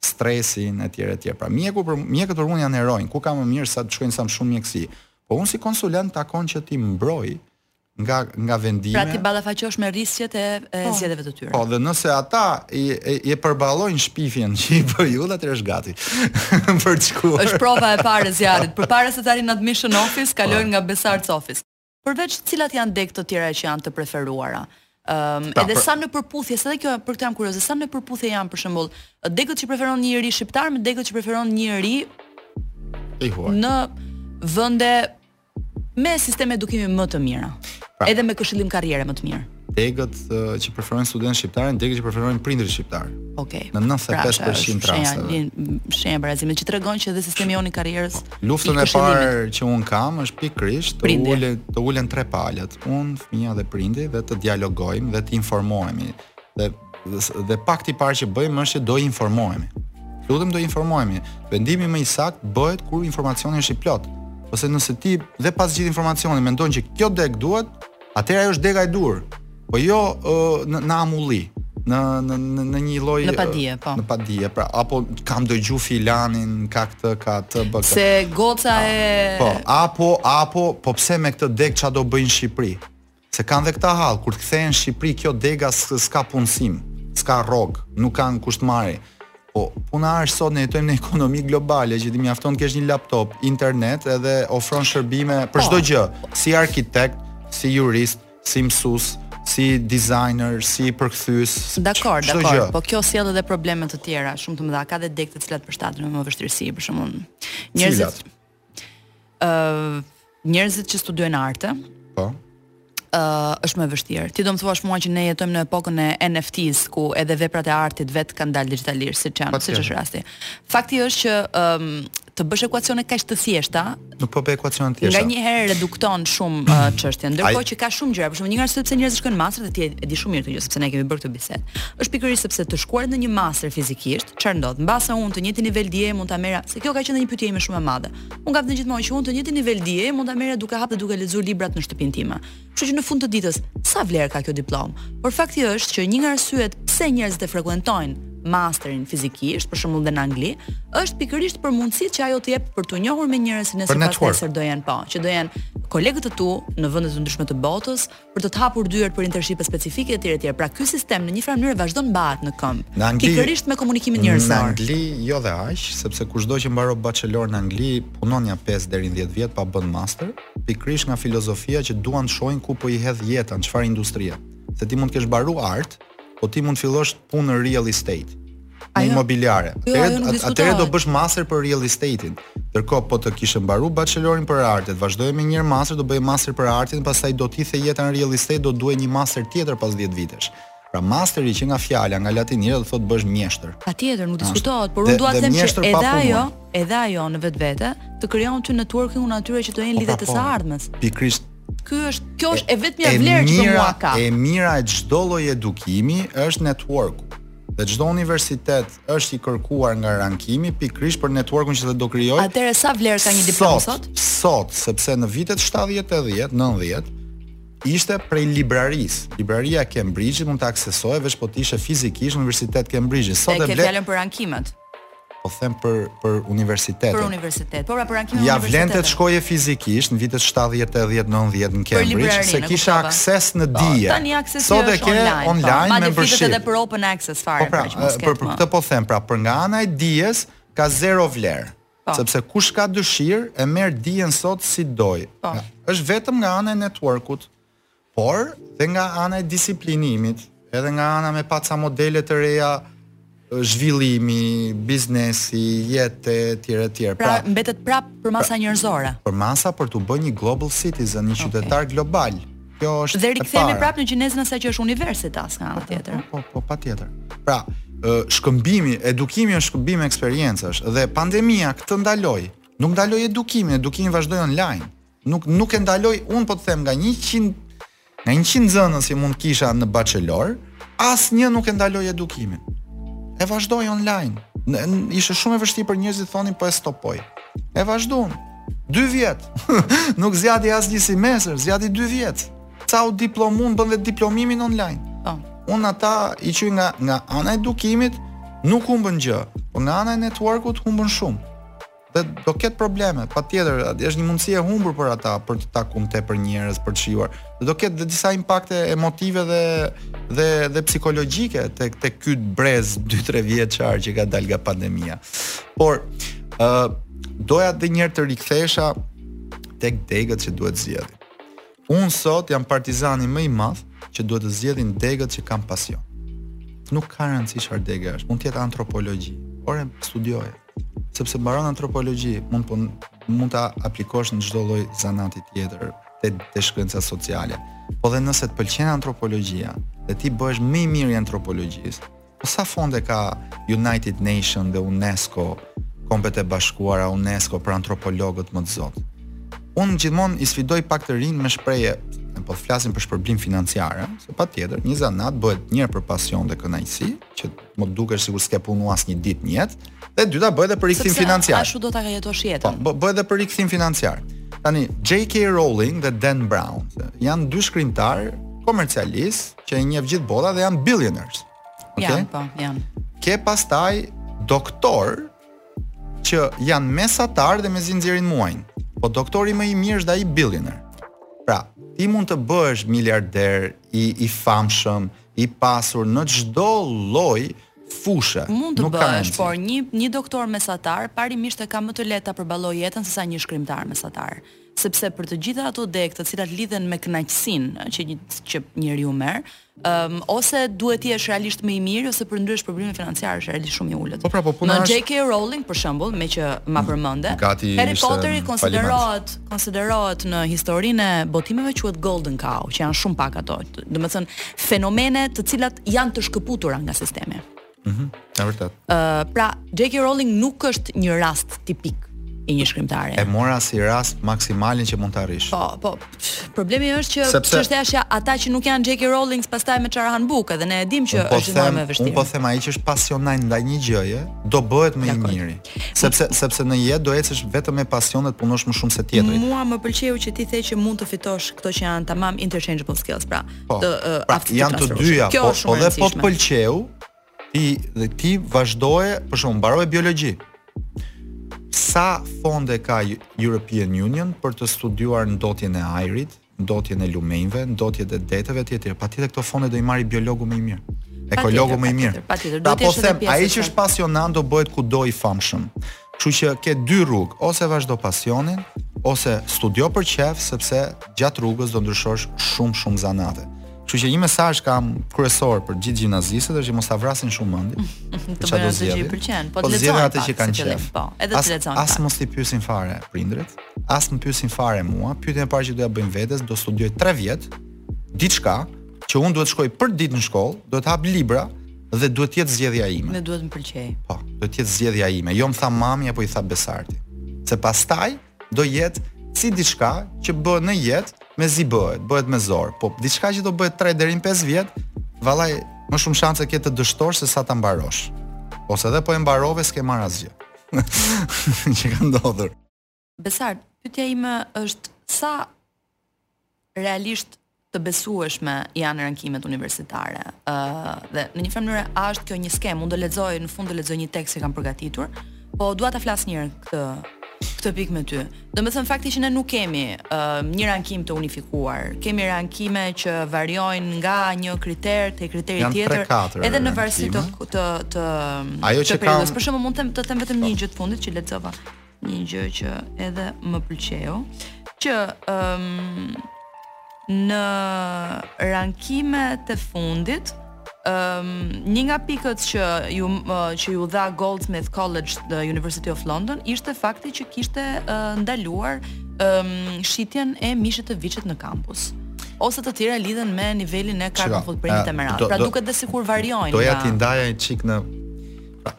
Stresin, etj, etj. Pra, mjeku për, mjekët për mu janë heronj. Ku ka më mirë sa të shkojnë sa më shumë mjekësi. Po unë si konsulent takon që t'i mbroj nga nga vendime. Pra t'i ballafaqosh me rrisqet e, e po. zgjedhjeve të tyre. Po dhe nëse ata i e përballojnë shpifjen që i bën ti, atëherë është gati. për të shkuar. Është prova e parë e zjarrit. Përpara se të arrijnë në admission office, po. kalojnë nga Besart's office. Përveç cilat janë degë të tjera që janë të preferuara. Ëm, um, edhe për... sa në përputhje, se edhe kjo për këtë jam kurioze, sa në përputhje janë për shembull, degët që preferon një i ri shqiptar me degët që preferon një i ri i huaj. Në vende me sisteme edukimi më të mira. Pra, edhe me këshillim karriere më të mirë. Degët uh, që preferojnë studentët shqiptarë, degët që preferojnë prindërit shqiptarë. Okej. Në 95% pra, rasteve. Shenja barazimi që tregon që edhe sistemi jonë i karrierës. Po, luftën e parë që unë kam është pikërisht të ulen të ulen tre palët. Unë, fëmija dhe prindi dhe të dialogojmë dhe të informohemi dhe dhe pakti i parë që bëjmë është që do informohemi. Lutem do informohemi. Vendimi më i saktë bëhet kur informacioni është i plotë. Ose nëse ti dhe pas gjithë informacionit mendon që kjo degë duhet, atëherë ajo është dega e duhur. Po jo në, në amulli, në në në, në një lloj në padije, po. Në padije, pra, apo kam dëgju filanin, ka këtë, ka atë, bëka. Se goca e Po, apo apo po pse me këtë degë çfarë do bëjnë në Shqipëri? Se kanë dhe këtë hall, kur të kthehen në Shqipëri kjo dega s'ka punësim, s'ka rrogë, nuk ka kush t'i marri. Po puna është sot ne jetojmë në ekonomi globale që ti mjafton të kesh një laptop, internet edhe ofron shërbime për po. çdo gjë, si arkitekt, si jurist, si mësues, si designer, si përkthyes. Dakor, dakor, po kjo sjell edhe probleme të tjera, shumë të mëdha, ka dhe degë të cilat përshtaten me më vështirësi, për shembull. Njerëzit ë njerëzit që studiojnë arte. Po. ë është më e vështirë. Ti do më thuash mua që ne jetojmë në epokën e NFTs ku edhe veprat e artit vetë kanë dalë digjitalisht, siç janë, siç Patjetër. është rasti. Fakti është që ëm të bësh ekuacione kaq të thjeshta, Nuk po bëj ekuacione të thjeshta. Nga një herë redukton shumë ë, çështjen. Ndërkohë Ai- që ka shumë gjëra, për shembull, një nga arsyet pse njerëzit shkojnë në master dhe ti e di shumë mirë këtë gjë, sepse ne kemi bërë këtë Pse? Është pikërisht sepse të shkuarit në një master fizikisht, çfarë ndodh? Mbase unë të njëjtin nivel dieje mund ta merra, se kjo ka qenë një pyetje ime shumë e madhe. Unë kam thënë gjithmonë që unë të njëjtin nivel dieje mund ta merra duke hap dhe duke lexuar librat në shtëpinë time. Kështu që në fund të ditës, sa vlerë ka kjo diplomë? Por fakti është që një nga arsyet pse njerëzit e frekuentojnë masterin fizikisht, për shembull në Angli, është pikërisht për mundësitë që ajo të jep për të njohur me njerëzit që më pastaj do janë pa, po, që do janë kolegët e tu në vende të ndryshme të botës, për të të hapur dyert për internshipe specifike etj etj. Pra ky sistem në një farë mënyre vazhdon mbahet në këmbë. Në Angli pikërisht me komunikimin njerëzor. Në Angli jo dhe aq, sepse kushdo që mbaron bachelor në Angli punon ja 5 deri në 10 vjet pa bën master, pikërisht nga filozofia që duan të shohin ku po i hedh jeta, në çfarë industrie. Se ti mund të kesh mbaruar art, po ti mund të fillosh punë në real estate. në imobiliare. Jo, atëherë atëherë do bësh master për real estate-in. Ndërkohë po të kishe mbaruar bachelorin për artet, vazhdoje me një master, do bëje master për artin, pastaj do të hidhte jeta në real estate, do duhet një master tjetër pas 10 vitesh. Pra masteri që nga fjala, nga latinishtja do thotë bëhesh mjeshtër. Patjetër, nuk diskutohet, por unë dua të them që edhe ajo, edhe ajo në vetvete të krijon ty networkingun e atyre që do jenë po, lidhje pra, të po, së ardhmes. Pikërisht Ky është, kjo është e vetmja vlerë që mua ka. E mira e çdo lloj edukimi është networku. Dhe çdo universitet është i kërkuar nga rankimi pikërisht për networkun që the do krijojë. Atëherë sa vlerë ka një diplomë sot? Sot, sepse në vitet 70-80, 90 ishte prej librarisë. Libraria Cambridge mund ta aksesoje veç po të ishe fizikisht në Universitet Cambridge. Sot e, e ke fjalën për rankimet. Po them për për universitetin. Për universitet. Po pra për rankimin e universitetit. Ja vlente të shkoje fizikisht në vitet 70, 80, 90 në Cambridge, se kishe akses në po, dije. Po tani aksesi është Sot e ke online, po. online po. me bërshit. edhe për open access fare. Po pra, pra për, për këtë po them, pra për nga ana e dijes ka zero vlerë. Po. Sepse kush ka dëshirë e merr dijen sot si doj. Po. Është vetëm nga ana e networkut. Por, dhe nga ana e disiplinimit, edhe nga ana me pa ca modele të reja zhvillimi, biznesi, jete e tjera e tjera. Pra, pra mbetet prap përmasa pra, njerëzore. Përmasa për t'u bërë një global citizen, një qytetar okay. global. Kjo është Dhe rikthehemi prap në gjenezën asaj që është universitas nga ana po, po, tjetër. Po, po, po, patjetër. Pra, shkëmbimi, edukimi është shkëmbim eksperiencash dhe pandemia këtë ndaloi. Nuk ndaloi edukimin, edukimi vazhdoi online. Nuk nuk e ndaloi, unë po të them nga 100 nga 100 nxënës që mund kisha në bachelor, asnjë nuk e ndaloi edukimin. E vazhdoi online. Ishte shumë e vështirë për njerëzit thonin po e stopoj. E vazhduan. 2 vjet. nuk zgjati as një semestër, zgjati 2 vjet. Ca u diplomun bënë dhe diplomimin online. Po. Unë ata i quaj nga nga ana e edukimit nuk humbën gjë, por nga ana e networkut humbën shumë. dhe do ketë probleme, patjetër, është një mundësi e humbur për ata, për të taku më tepër njerëz, për të shijuar, dhe do ketë dhe disa impakte emotive dhe, dhe, dhe psikologjike te, te ky brez 2-3 vjeçar që ka dalë nga pandemia. Por, uh, doja dhe një herë të rikthesha tek degët që duhet zgjedhin. Unë sot jam partizani më i madh që duhet të zgjedhin degët që kanë pasion. Nuk ka rëndësi çfarë degë është, mund të jetë antropologji, po e studioje. sepse mbaron antropologji, mund po mund ta aplikosh në çdo lloj zanati tjetër te te shkenca sociale. Po dhe nëse të pëlqen antropologjia dhe ti bëhesh më i miri i antropologjisë, po sa fonde ka United Nation dhe UNESCO, Kombet e Bashkuara, UNESCO për antropologët më të zotë. Unë gjithmonë i sfidoj pak të rinjtë me shprehje, po të flasim për shpërblime financiare, se patjetër një zanat bëhet një për pasion dhe kënaqësi, që me u duk sikur s'ke punu asnjë ditë në jetë, dhe e dyta bëhet edhe për rikthim financiar. Ashtu do ta jetosh jetën. Po, bëhet edhe për rikthim financiar. Tani J.K. Rowling dhe Dan Brown janë dy shkrimtarë komercialistë që e njeh gjithë bota dhe janë billionaires. Okay? Janë, po, janë. Ke pastaj doktorë që janë mesatarë dhe mezi nxjerrin muajin. Po doktori më i mirë është dhe ai billionaire. Pra, ti mund të bëhesh miliarder, i famshëm, i pasur në çdo lloj fushe. Mund të bëhesh, por një një doktor mesatar parimisht e ka më të lehtë ta përballojë jetën sesa një shkrimtar mesatar, sepse për të gjitha ato degë të cilat lidhen me kënaqësinë që një që njeriu merr, ëm ose duhet të jesh realisht më i miri ose përndryshe shpërblimi financiar është realisht shumë i ulët. Po pra, po puna është J.K. Rowling për shembull, meqë ma përmende, Harry Potteri konsiderohet konsiderohet në historinë e botimeve quhet golden cow, që janë shumë pak ato. Domethënë fenomene të cilat janë të shkëputura nga sistemi. Mhm. Mm Është vërtet. Ë uh, pra J.K. Rowling nuk është një rast tipik i një shkrimtari. E mora si rast maksimalin që mund të arrish. Po, po. Problemi është që Sepse... është thjesht ata që nuk janë J.K. Rowling pastaj me çfarë han bukë dhe ne e dimë që po është më e vështirë. Unë po them ai që është pasional ndaj një gjëje, do bëhet më i miri. Sepse sepse në jetë do ecësh vetëm me pasion dhe të punosh më shumë se tjetri. Mua më pëlqeu që ti the që mund të fitosh këto që janë tamam interchangeable skills, pra. Po, të, uh, pra janë të dyja, po, po dhe po të pëlqeu ti dhe ti vazhdoje, për shembull, mbarove biologji. Sa fonde ka European Union për të studiuar ndotjen e ajrit, ndotjen e lumenjve, ndotjen e deteve etj etj. Patjetër këto fonde do i marrë biologu më i mirë. Ekologu më i mirë. Patjetër, pra, po them, ai që është pasionant do bëhet kudo i famshëm. Kështu që ke dy rrugë, ose vazhdo pasionin, ose studio për qejf, sepse gjatë rrugës do ndryshosh shumë shumë zanate. Kështu që një mesazh kam kryesor për gjithë gjimnazistët është që mos ta vrasin shumë mendin. Të bëjnë atë që i pëlqen, po, po të lexojnë atë që kanë qejf. Po, edhe të lexojnë. As mos i pyesin fare prindërit, as më pyesin fare mua. Pyetjen e parë që do ia bëjnë vetes, do studioj 3 vjet diçka që unë duhet të shkoj përditë në shkollë, duhet të hap libra dhe duhet të jetë zgjedhja ime. Dhe duhet të më pëlqejë. Po, duhet të jetë zgjedhja ime. Jo më tha mami apo i tha Besarti. Se pastaj do jetë si diçka që bën në jetë, mezi bëhet, bëhet me zor. Po diçka që do bëhet 3 deri në 5 vjet, vallahi më shumë shanse ke të dështosh se sa ta mbarosh. Ose edhe po e mbarove s'ke marrë asgjë. që ka ndodhur. Besart, pyetja ime është sa realisht të besueshme janë rankimet universitare. Ë uh, dhe në një mënyrë a është kjo një skemë? Unë do lexoj në fund do lexoj një tekst që kam përgatitur, po dua ta flas një herë këtë këtë pikë me ty. Domethënë fakti që ne nuk kemi uh, një rankim të unifikuar. Kemi rankime që variojnë nga një kriter te kriteri Janë tjetër, 3, edhe në varësi të të të Ajo që kam... Për shembull mund të them të them vetëm një gjë të fundit që lexova. një gjë që edhe më pëlqeu, që ëm um, në rankimet e fundit, ëm um, një nga pikët që iu uh, që iu dha Goldsmith College the University of London ishte fakti që kishte uh, ndaluar ëm um, shitjen e mishit të viçit në kampus ose të tjera lidhen me nivelin e carbon footprintit e me radhë. Pra duket dhe sikur variojnë. Doja t'i ndaja një çik në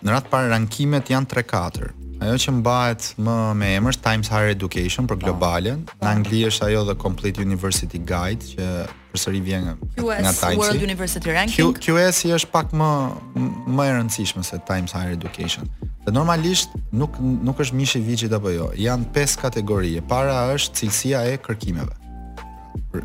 Në radhë të parë rankimet janë 3-4. Ajo që mbahet më me emër është Times Higher Education për globalen. Po. Në Angli është ajo The Complete University Guide që përsëri vjen nga QS nga Times World University Ranking. Q, QS-i është pak më më e rëndësishme se Times Higher Education. Dhe normalisht nuk nuk është mishi i viçit apo jo. Janë pesë kategori. E para është cilësia e kërkimeve.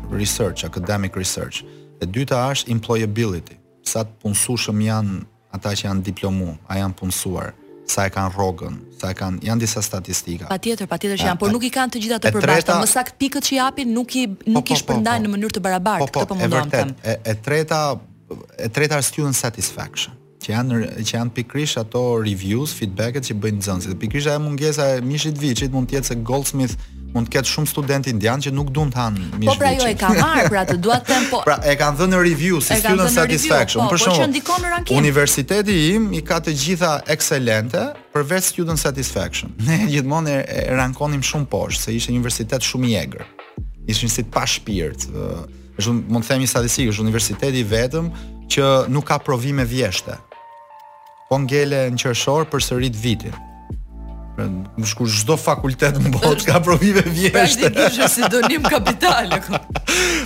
Research, academic research. E dyta është employability. Sa të punësueshëm janë Ata që janë diplomu, a janë punësuar, sa e kanë rrogën, sa e kanë, janë disa statistika. Patjetër, patjetër që janë, por nuk i kanë të gjitha të përbashkëta, më saktë pikët që japin nuk i po, nuk po, i po, shpërndajnë në mënyrë të barabartë, këtë po mundohem të them. E, e treta, e treta është student satisfaction që janë që janë pikërisht ato reviews, feedbacket që bëjnë nxënësit. Pikërisht ajo mungesa e mishit viçit mund të jetë se Goldsmith mund të ketë shumë studentë indianë që nuk duan të hanë mish. Po pra jo e ka marrë, pra të dua të them po. Pra e kanë dhënë në review si student satisfaction. Po, për shkak po që ndikon në rankim. Universiteti im i ka të gjitha ekselente përveç student satisfaction. Ne gjithmonë e rankonim shumë poshtë se ishte një universitet shumë i egër. Ishin si pa shpirt. Është mund të them një statistikë, është universiteti i vetëm që nuk ka provime vjeshte. Po ngele në qershor përsërit vitin. Pra, në shkurt çdo fakultet në botë ka provime vjeshte. Pra, ti si do nim kapital.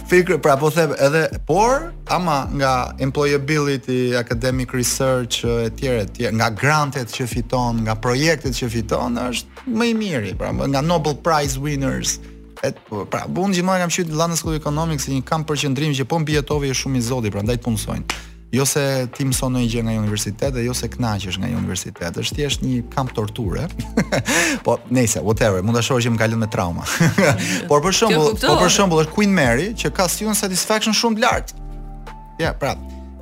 Fikr, pra po them edhe por ama nga employability, academic research etj etj, nga grantet që fiton, nga projektet që fiton është më i miri, pra nga Nobel Prize winners. Et, pra, unë gjithmonë kam quajtur London School of Economics si një kamp përqendrimi që po mbijetove je shumë i zoti, prandaj të punësojnë. Jo se ti mëson ndonjë gjë nga ai universitet dhe jo se kënaqesh nga ai universitet, është thjesht një kamp torture. po, nejse, whatever, mund ta shohësh që më ka lënë me trauma. por për shembull, po për shembull është Queen Mary që ka student satisfaction shumë të lartë. Ja, pra,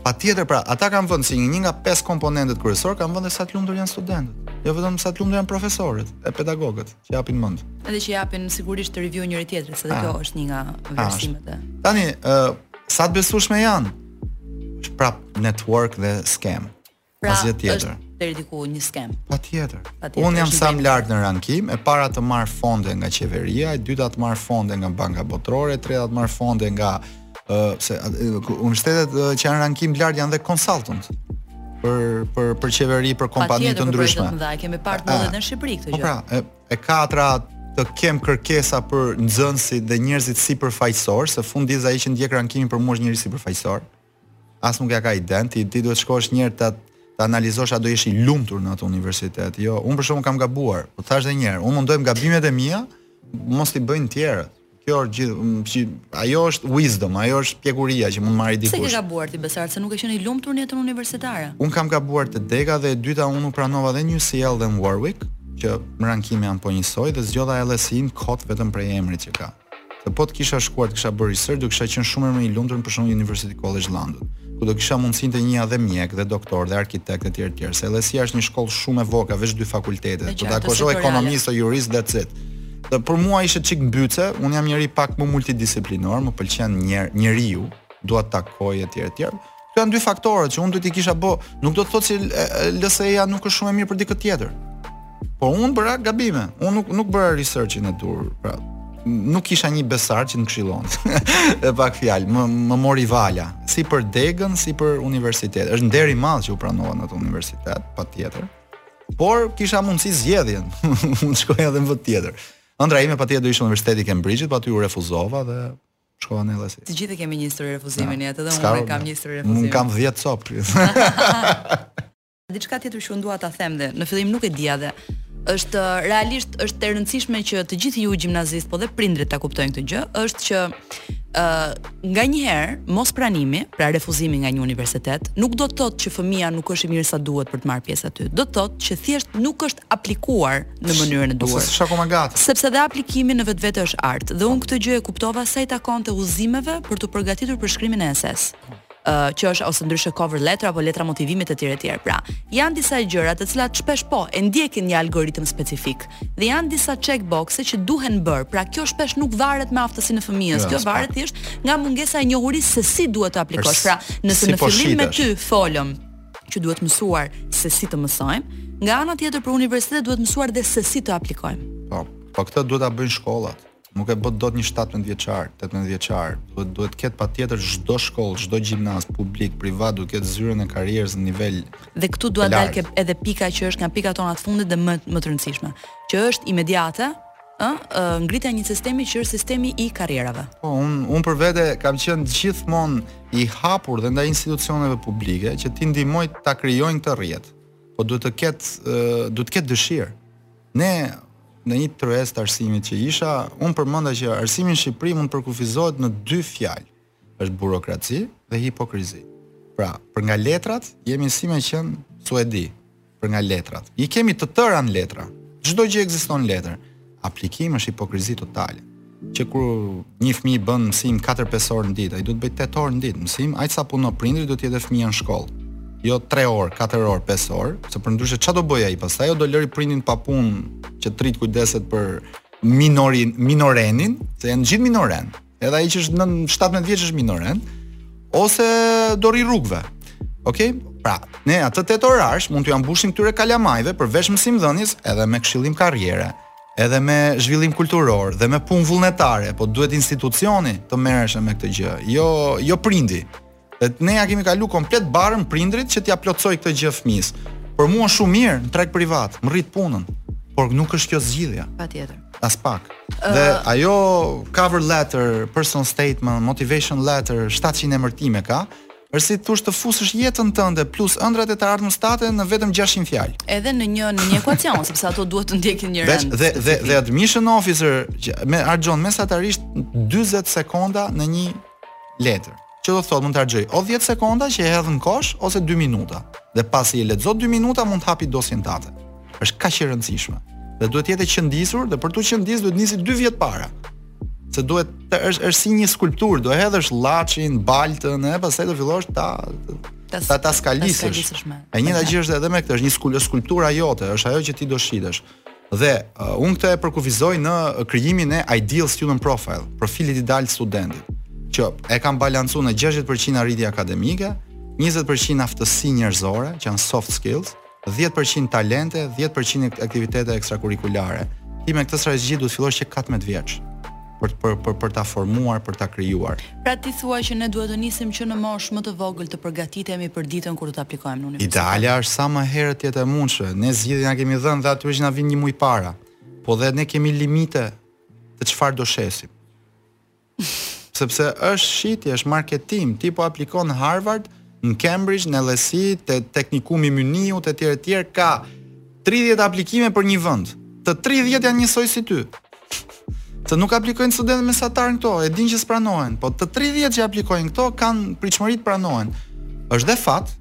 patjetër pra, ata kanë vënë si një nga pesë komponentët kryesor kanë vënë sa të lumtur janë studentët. Jo vetëm sa të lumtur janë profesorët e pedagogët që japin mend. Edhe që japin sigurisht review njëri tjetrit, se ah. kjo është një nga ah, vlerësimet e. Tani, ë, uh, sa të besueshme janë? Është prap network dhe scam. Pra, Asgjë tjetër. Është deri diku një scam. Patjetër. Unë jam sa më lart në rankim, e para të marr fonde nga qeveria, e dyta të marr fonde nga banka botërore, e treta të marr fonde nga ë uh, se uh, universitetet uh, që janë rankim lart janë dhe consultant për për për qeveri, për kompani të ndryshme. Patjetër, kemi parë edhe në Shqipëri këtë po gjë. Po pra, E katra, të kem kërkesa për nxënësit dhe njerëzit sipërfaqësor, se fundja ai që ndjek rankimin për mua është njeri sipërfaqësor. As nuk ja ka idenë, ti, ti duhet shkosh njëherë të, të analizosh a do jesh i lumtur në atë universitet. Jo, unë për shembull kam gabuar, po thashë dhe njëherë, unë mundohem gabimet e mia, mos t'i bëjnë tjerët. Kjo është gjithë, ajo është wisdom, ajo është pjekuria që mund marrë dikush. Pse ke gabuar ti Besart se nuk ke qenë i lumtur në jetën universitare? Unë kam gabuar te dega dhe e dyta unë u pranova dhe në UCL dhe në Warwick, që nga rankimi janë po njësoj dhe zgjodha LSE-në kot vetëm prej emrit që ka. Se po të kisha shkuar të kisha bërë research, do kisha qenë shumë më i lumtur në për shembull University College London, ku do kisha mundësinë të njihja dhe mjek dhe doktor dhe arkitekt e tjerë tjerë, se LSE është një shkollë shumë e vogël, ka veç dy fakultete, do takosh o ekonomist o jurist dhe that's it. Dhe për mua ishte çik mbytëse, unë jam njeri pak më multidisiplinor, më pëlqen njer, njeriu, dua të takoj etj etj. Këto janë dy faktorët që unë duhet të kisha bë, nuk do të thotë se LSE-ja nuk është shumë e mirë për dikë tjetër. Po unë bëra gabime, unë nuk nuk bëra researchin e duhur, pra nuk kisha një besoj që më këshillonte. Me pak fjalë, më më mori vala, si për degën, si për universitetin. Është nder i madh që u pranova në atë universitet, patjetër. Por kisha mundësi zgjedhje. Mund të shkoja edhe në vend tjetër. Ëndrra ime patjetër do ishte Universiteti i Cambridge-it, po aty u refuzova dhe shkova në LSE. Të gjithë kemi një histori refuzimi ne, edhe unë kam një histori refuzimi. Unë kam 10 copë. Diçka tjetër që unë dua ta them dhe në fillim nuk e dija dhe është realisht është e rëndësishme që të gjithë ju gjimnazistë, po dhe prindërit ta kuptojnë këtë gjë, është që ë uh, Nganjëherë, mospranimi, pra refuzimi nga një universitet, nuk do të thotë që fëmija nuk është i mirë sa duhet për të marrë pjesë aty. Do të thotë që thjesht nuk është aplikuar në mënyrën e duhur. S'është akoma gati. Sepse dhe aplikimi në vetvete është art dhe unë këtë gjë e kuptova sa i takonte udhëzimeve për t'u përgatitur për shkrimin e esesë. Uh, që është ose ndryshe cover letter apo letra e motivimit e tjera e tjera. Pra, janë disa gjëra të cilat shpesh po e ndjekin një algoritëm specifik. dhe janë disa check boxe që duhen bërë. Pra kjo shpesh nuk varet me aftësinë e fëmijës. Jo, kjo varet thjesht nga mungesa e njohurisë se si duhet të aplikosh. Pra, nëse siç në fillim me ty folëm që duhet mësuar se si të mësojmë, nga ana tjetër për universitetet duhet mësuar dhe se si të aplikojmë. Po, po këtë duhet ta bëjnë shkollat nuk e bë dot një 17 vjeçar, 18 vjeçar. Duhet duhet të ketë patjetër çdo shkollë, çdo gjimnaz publik, privat, duhet të ketë zyrën e karrierës në nivel. Dhe këtu dua të dal edhe te pika që është nga pikat tona të fundit dhe më më të rëndësishme, që është imediate, ë, ngritja e një sistemi që është sistemi i karrierave. Po, unë unë për vete kam qenë gjithmonë i hapur dhe ndaj institucioneve publike që t'i ndihmoj ta krijojnë këtë rrjet. Po duhet të ketë duhet të ketë dëshirë. Ne në një tryezë të arsimit që isha, unë përmenda që arsimi në Shqipëri mund të përkufizohet në dy fjalë. Është burokraci dhe hipokrizi. Pra, për nga letrat jemi si me qenë Suedi, për nga letrat. I kemi të tëra në letra. Çdo gjë ekziston në letër. Aplikim është hipokrizi totale. Që kur një fëmijë bën mësim 4-5 orë në ditë, ai duhet të bëjë 8 orë në ditë mësim, aq sa punon prindi duhet të jetë fëmija në shkollë. Jo 3 orë, 4 orë, 5 orë, se përndryshe çfarë do bëjë ai pastaj? Ai o do lëri prindin pa punë që të rri të kujdeset për minorin, minorenin, se janë të gjithë minoren. Edhe ai që është 17 vjeç është minoren ose do rri rrugëve. Okej? Pra, ne atë tetë orësh mund t'ua mbushim këtyre kalamajve përveç mësimdhënies edhe me këshillim karriere. edhe me zhvillim kulturor dhe me punë vullnetare, po duhet institucioni të merret me këtë gjë, jo jo prindi. Dhe ne ja kemi kalu komplet barrën prindërit që t'ia plotësojë këtë gjë fëmijës. Për mua shumë mirë, në treg privat, më rrit punën, por nuk është kjo zgjidhja. Patjetër. Aspak. Uh... Dhe ajo cover letter, personal statement, motivation letter, 700 emërtime ka, Është si të thush të fusësh jetën tënde plus ëndrrat e të ardhmes tate në vetëm 600 fjalë. Edhe në një në një ekuacion, sepse ato duhet të ndjekin një rend. Dhe dhe dhe admission officer që me harxhon mesatarisht 40 sekonda në një letër. Që do të thotë mund të harxhojë o 10 sekonda që e hedh në kosh ose 2 minuta. Dhe pasi e lexo 2 minuta mund të hapi dosjen tate. është kaq e rëndësishme. Dhe duhet të jetë e qëndisur dhe për të qëndis duhet nisë 2 vjet para. Se duhet të është është si një skulpturë, do hedhësh llaçin, baltën, e pastaj do fillosh ta ta ta skalisësh. E njëjta gjë është edhe me këtë, është një skulpturë jote, është ajo që ti do shitesh. Dhe uh, unë këtë e përkufizoj në krijimin e Ideal Student Profile, profilit ideal studentit, që e kam balancu në 60% arritje akademike, 20% aftësi njerëzore, që janë soft skills, dhjetë për qind talente, dhjetë për qind aktivitete ekstrakurrikulare. Ti me këtë strategji duhet të fillosh që katërmbëdhjetë vjeç për për për për ta formuar, për ta krijuar. Pra ti thua që ne duhet të nisim që në moshë më të vogël të përgatitemi për ditën kur do të aplikojmë në universitet. Idealja është sa më herët të jetë e mundshme. Ne zgjidhje u kemi dhënë dhe atyre që na vijnë një muaj para. Po dhe ne kemi limite te çfarë do shesim. Sepse është shitje, është marketim, ti po aplikon në Harvard, në Cambridge, në LSE, te teknikumi i Mynihut, e tjerë e tjerë ka 30 aplikime për një vend. Të 30 janë njësoj si ty. Se nuk aplikojnë studentët mesatarë në këto, e din që s'pranohen, po të 30 që aplikojnë këto kanë pritshmëri të pranohen. Është dhe fat,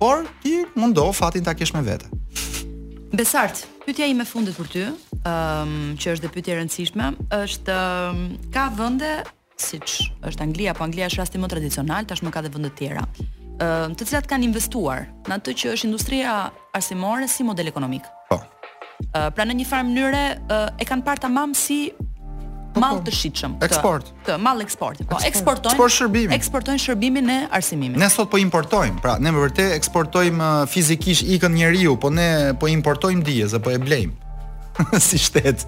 por ti mundo fatin ta kesh me vete. Besart, Pyetja ime e fundit për ty, ëm, um, që është dhe pyetje e rëndësishme, është um, ka vende siç është Anglia, po Anglia është rasti më tradicional, tashmë ka dhe vende të tjera, ë um, të cilat kanë investuar në atë që është industria arsimore si model ekonomik. Po. Uh, pra në një farë mënyre uh, e kanë parë tamam si mall të shitshëm. Eksport. të mall eksporti. Po, eksportojnë. Eksport shërbimi. Eksportojnë shërbimin e arsimimit. Ne sot po importojmë, pra ne vërtet eksportojmë uh, fizikisht ikën njeriu, po ne po importojmë dije se po e blejmë. si shtet.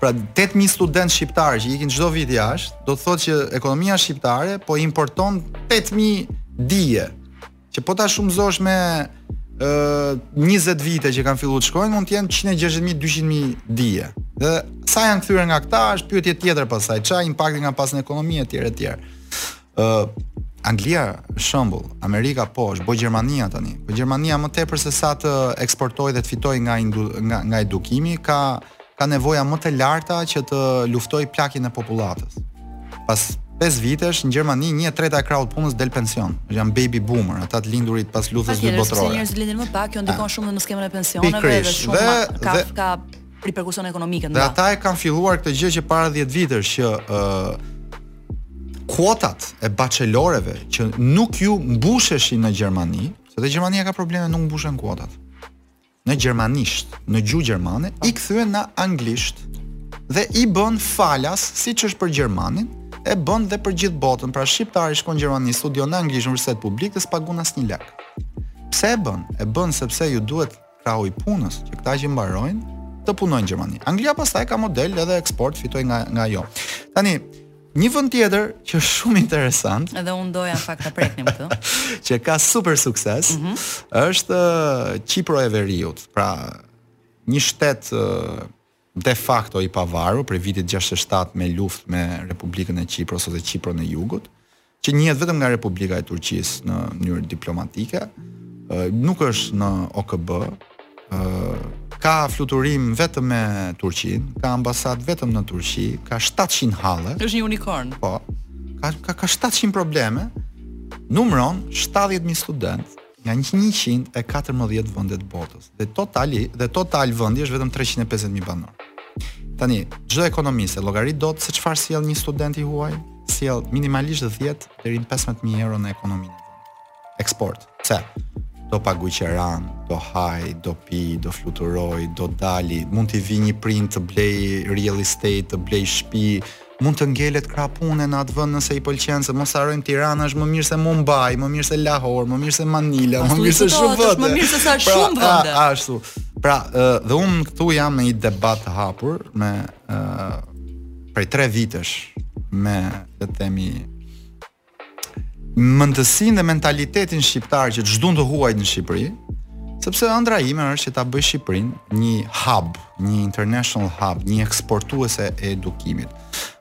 Pra 8000 studentë shqiptarë që ikin çdo vit jashtë, do të thotë që ekonomia shqiptare po importon 8000 dije. që po ta shumëzosh me ë uh, 20 vite që kanë filluar të shkojnë, mund të jenë 160.000, 200.000 dije. Dhe sa janë kthyer nga këta është pyetje tjetër pastaj, ça impakti kanë pas në ekonomi etj etj. ë uh, Anglia, shembull, Amerika po, është bo Gjermania tani. Po Gjermania më tepër se sa të eksportojë dhe të fitojë nga indu, nga nga edukimi, ka ka nevoja më të larta që të luftojë plakjen e popullatës. Pas 5 vitesh në Gjermani një e treta e krahut punës del pension. Janë baby boomer, ata të lindurit pas luftës së dytë botërore. Ata njerëzit lindin më pak, kjo ndikon ah. shumë në skemën e pensioneve dhe shumë dhe, ka dhe, ka riperkusion ekonomike ndaj. Dhe ata e kanë filluar këtë gjë që para 10 vitesh që ë uh, kuotat e bacheloreve që nuk iu mbusheshin në Gjermani, se dhe Gjermania ka probleme nuk mbushen kuotat. në gjermanisht, në gjuhë gjermane, i kthyen në anglisht dhe i bënë falas siç është për gjermanin, e bënë dhe për gjithë botën. Pra shqiptari shkon në Gjermani, studion në anglisht në universitet publik dhe s'paguan asnjë lek. Pse e bënë? E bënë sepse iu duhet krahu i punës që këta që mbarojnë të punojnë në Gjermani. Anglia pastaj ka model edhe eksport fitoi nga nga ajo. Tani, Një vend tjetër që është shumë interesant. Edhe unë doja në fakt ta preknim këtu. që ka super sukses, mm -hmm. është Qipro e Veriut. Pra, një shtet de facto i pavarur prej vitit 67 me luftë me Republikën e Qipros ose Qipron e Jugut, që njihet vetëm nga Republika e Turqisë në mënyrë diplomatike, nuk është në OKB, ka fluturim vetëm me Turqinë, ka ambasadë vetëm në Turqi, ka 700 halle. Është një unikorn. Po. Ka ka ka 700 probleme. Numëron 70.000 studentë nga 114 vende të botës. Dhe totali dhe total vendi është vetëm 350.000 banorë. Tani, çdo ekonomist e llogarit dot se çfarë sjell një student i huaj, sjell minimalisht 10 deri në 15000 euro në ekonominë. eksport. Pse? Do paguajë qeranë, do hajë, do pijë, do fluturojë, do dali, mund t'i vijë një prind të blejë real estate, të blejë shpi, mund të ngelet krah pune në atë vend nëse i pëlqen se mos harrojmë Tirana është më mirë se Mumbai, më mirë se Lahore, më mirë se Manila, më mirë se shumë vende. Më mirë se sa pra, shumë vende. Pra, ashtu. Pra, dhe unë këtu jam në një debat të hapur me ë prej 3 vitesh me le të themi mendësinë dhe mentalitetin shqiptar që s'dun të huajt në Shqipëri, sepse ëndrra ime është që ta bëj Shqipërinë një hub, një international hub, një eksportuese e edukimit.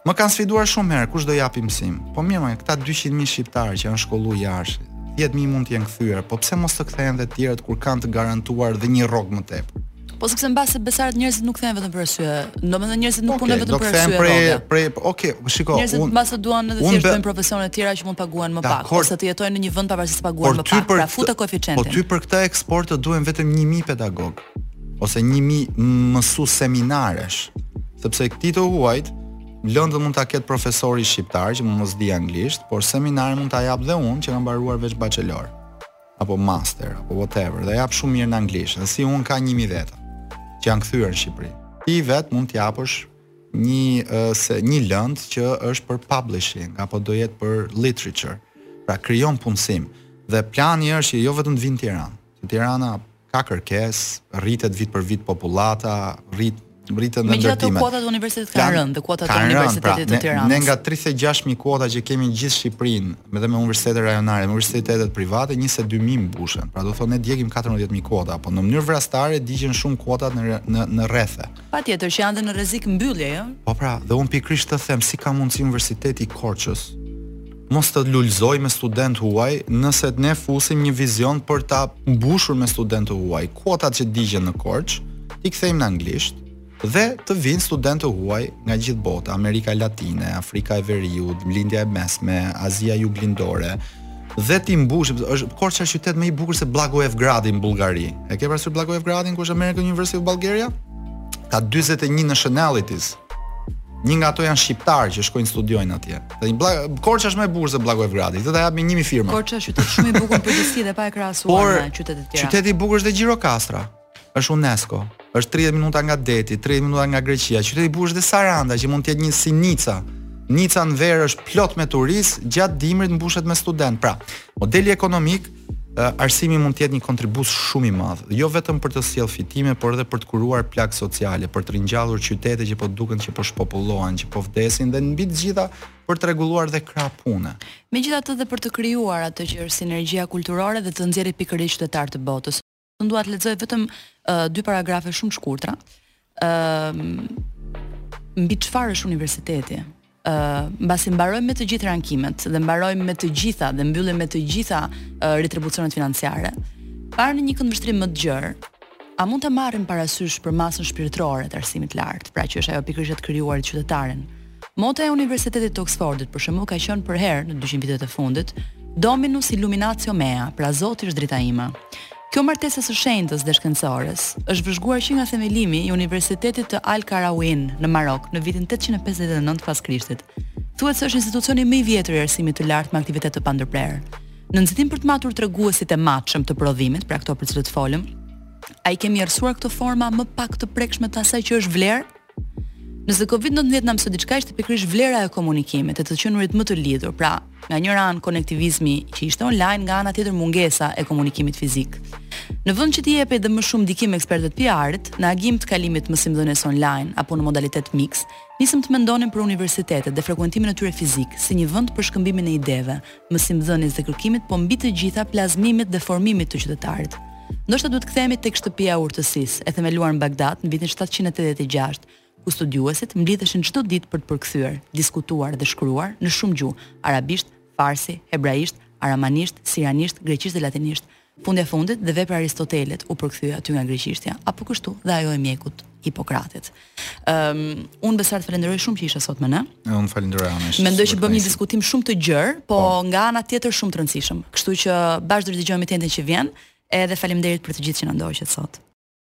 Më kanë sfiduar shumë herë kush do japi mësim. Po mirë, ma këta 200.000 shqiptarë që janë shkollu jashtë, 10.000 mund të jenë kthyer, po pse mos të kthehen dhe të tjerët kur kanë të garantuar dhe një rrogë më tepër? Po sepse mbase bes aq njerëzit nuk kthehen vetëm për arsye. Domethënë njerëzit nuk punojnë vetëm për arsye. Domethënë për për okay, po shiko. Njerëzit mbase duan edhe të thjesht bëjnë profesione të tjera që mund të paguhen më pak, ose të jetojnë në një vend pavarësisht se paguhen më pak. Pra futa koeficientin. Po ty për këtë eksport të duhen vetëm 1000 pedagogë ose 1000 mësues seminaresh. Sepse këtij të huajit lëndën mund ta ketë profesori shqiptar që mund mos di anglisht, por seminarin mund ta jap dhe unë që kam mbaruar veç bachelor. apo master apo whatever dhe jap shumë mirë në anglisht. Dhe si unë ka 1000 veta që janë kthyer në Shqipëri. Ti vet mund të japësh një se një lëndë që është për publishing apo do të jetë për literature. Pra krijon punësim dhe plani është që jo vetëm të vinë në Tiranë. Tirana ka kërkesë, rritet vit për vit popullata, rrit rriten dhe ndërtimet. Megjithatë kuotat e universitetit kanë pra, rënë, dhe kuotat e pra, universitetit të Tiranës. Ne nga 36000 kuota që kemi në gjithë Shqipërinë, edhe me universitetet rajonale, me universitetet private, 22000 mbushen. Pra do të thotë ne djegim 14000 kuota, po në mënyrë vrastare digjen shumë kuotat në në në rrethe. Patjetër që janë dhe në rrezik mbyllje, jo? Po pra, dhe unë pikërisht të them si ka mundësi Universiteti i Korçës, Mos të lulëzojë me studentë huaj, nëse ne fusim një vizion për ta mbushur me studentë të huaj kuotat që digjen në Korçë, t'i kthejmë në anglisht dhe të vinë studentë të huaj nga gjithë bota, Amerika Latine, Afrika e Veriut, Lindja e Mesme, Azia Juglindore dhe t'i mbushim është Korça qytet më i bukur se Blagoevgradi në Bullgari. E ke parasysh Blagoevgradin ku është American University of Bulgaria? Ka 41 nationalities. Një nga ato janë shqiptarë që shkojnë studiojnë atje. Dhe një blag, Korça është më e bukur se Blagoevgradi. Këtë ta jap me 1000 firma. Korça është qytet shumë i bukur në përgjithësi dhe pa e krahasuar Por, me qytetet tjera. Qytet i bukur është dhe Gjirokastra. Është UNESCO. Është 30 minuta nga deti, 30 minuta nga Greqia. Qytet i bukur është dhe Saranda, që mund të jetë një si Nica. Nica në verë është plot me turistë, gjatë dimrit mbushet me studentë. Pra, modeli ekonomik arsimi mund të jetë një kontribues shumë i madh, jo vetëm për të sjellë fitime, por edhe për të kuruar plagë sociale, për të ringjallur qytete që po duken që po shpopullohen, që po vdesin dhe mbi të gjitha për të rregulluar dhe krah pune. Megjithatë dhe për të krijuar atë që është sinergjia kulturore dhe të nxjerrë pikërisht qytetarë të botës. Unë dua të lexoj vetëm uh, dy paragrafe shumë të shkurtra. Ëm ehm, uh, mbi çfarë është universiteti? Ëm uh, mbasi mbarojmë me të gjithë rankimet dhe mbarojmë me të gjitha dhe mbyllim me të gjitha uh, retribucionet financiare. Parë në një këndvështrim më të gjerë, a mund ta marrim parasysh përmasën shpirtërore të arsimit të lartë, pra që është ajo pikërisht të krijuarit qytetarin? Moto e Universitetit të Oksfordit, për shembull, ka qenë përherë në dyqind vitet e fundit, Dominus illuminatio mea, pra Zoti është drita ime. Kjo martesë e së shenjtes dhe shkencores është vëzhguar që nga themelimi i Universitetit të Al Karawin në Marok në vitin 859 pas Krishtit. Thuhet se është institucioni më i vjetër i arsimit të lartë me aktivitet të pandërprerë. Në nxitim për të matur treguesit e matshëm të prodhimit, pra këto për cilët folëm, a i kemi errësuar këto forma më pak të prekshme të asaj që është vlerë? Nëse COVID-19 na mësoi diçka ishte pikërisht vlera e komunikimit, e të qenurit më të lidhur. Pra, nga njëra anë konektivizmi që ishte online, nga ana tjetër mungesa e komunikimit fizik. Në vend që t'i jepej dhe më shumë ndikim ekspertëve të PR-it, në agim të kalimit mësimdhënies online apo në modalitet miks, nisëm të mendonim për universitetet dhe frekuentimin e tyre fizik si një vend për shkëmbimin e ideve, mësimdhënies dhe kërkimit, po mbi të gjitha plazmimit dhe formimit të qytetarit. Ndoshta duhet të kthehemi tek shtëpia e urtësisë, e themeluar në Bagdad në vitin 786, ku studiuesit mblidheshin çdo ditë për të përkthyer, diskutuar dhe shkruar në shumë gjuhë, arabisht, farsi, hebraisht, aramanisht, siranisht, greqisht dhe latinisht, Fund e fundit dhe vepra e Aristotelit u përkthye aty nga greqishtja, apo kështu, dhe ajo e mjekut Hipokratit. Ëm, um, unë besoj të falenderoj shumë që ishe sot me ne. Unë falenderoj Inesh. Mendoj që bëmë një diskutim shumë të gjerë, po, po, nga ana tjetër shumë të rëndësishëm. Kështu që bashkë do të dëgjohemi të enjten që vjen, edhe faleminderit për të gjithë që na ndoqët sot.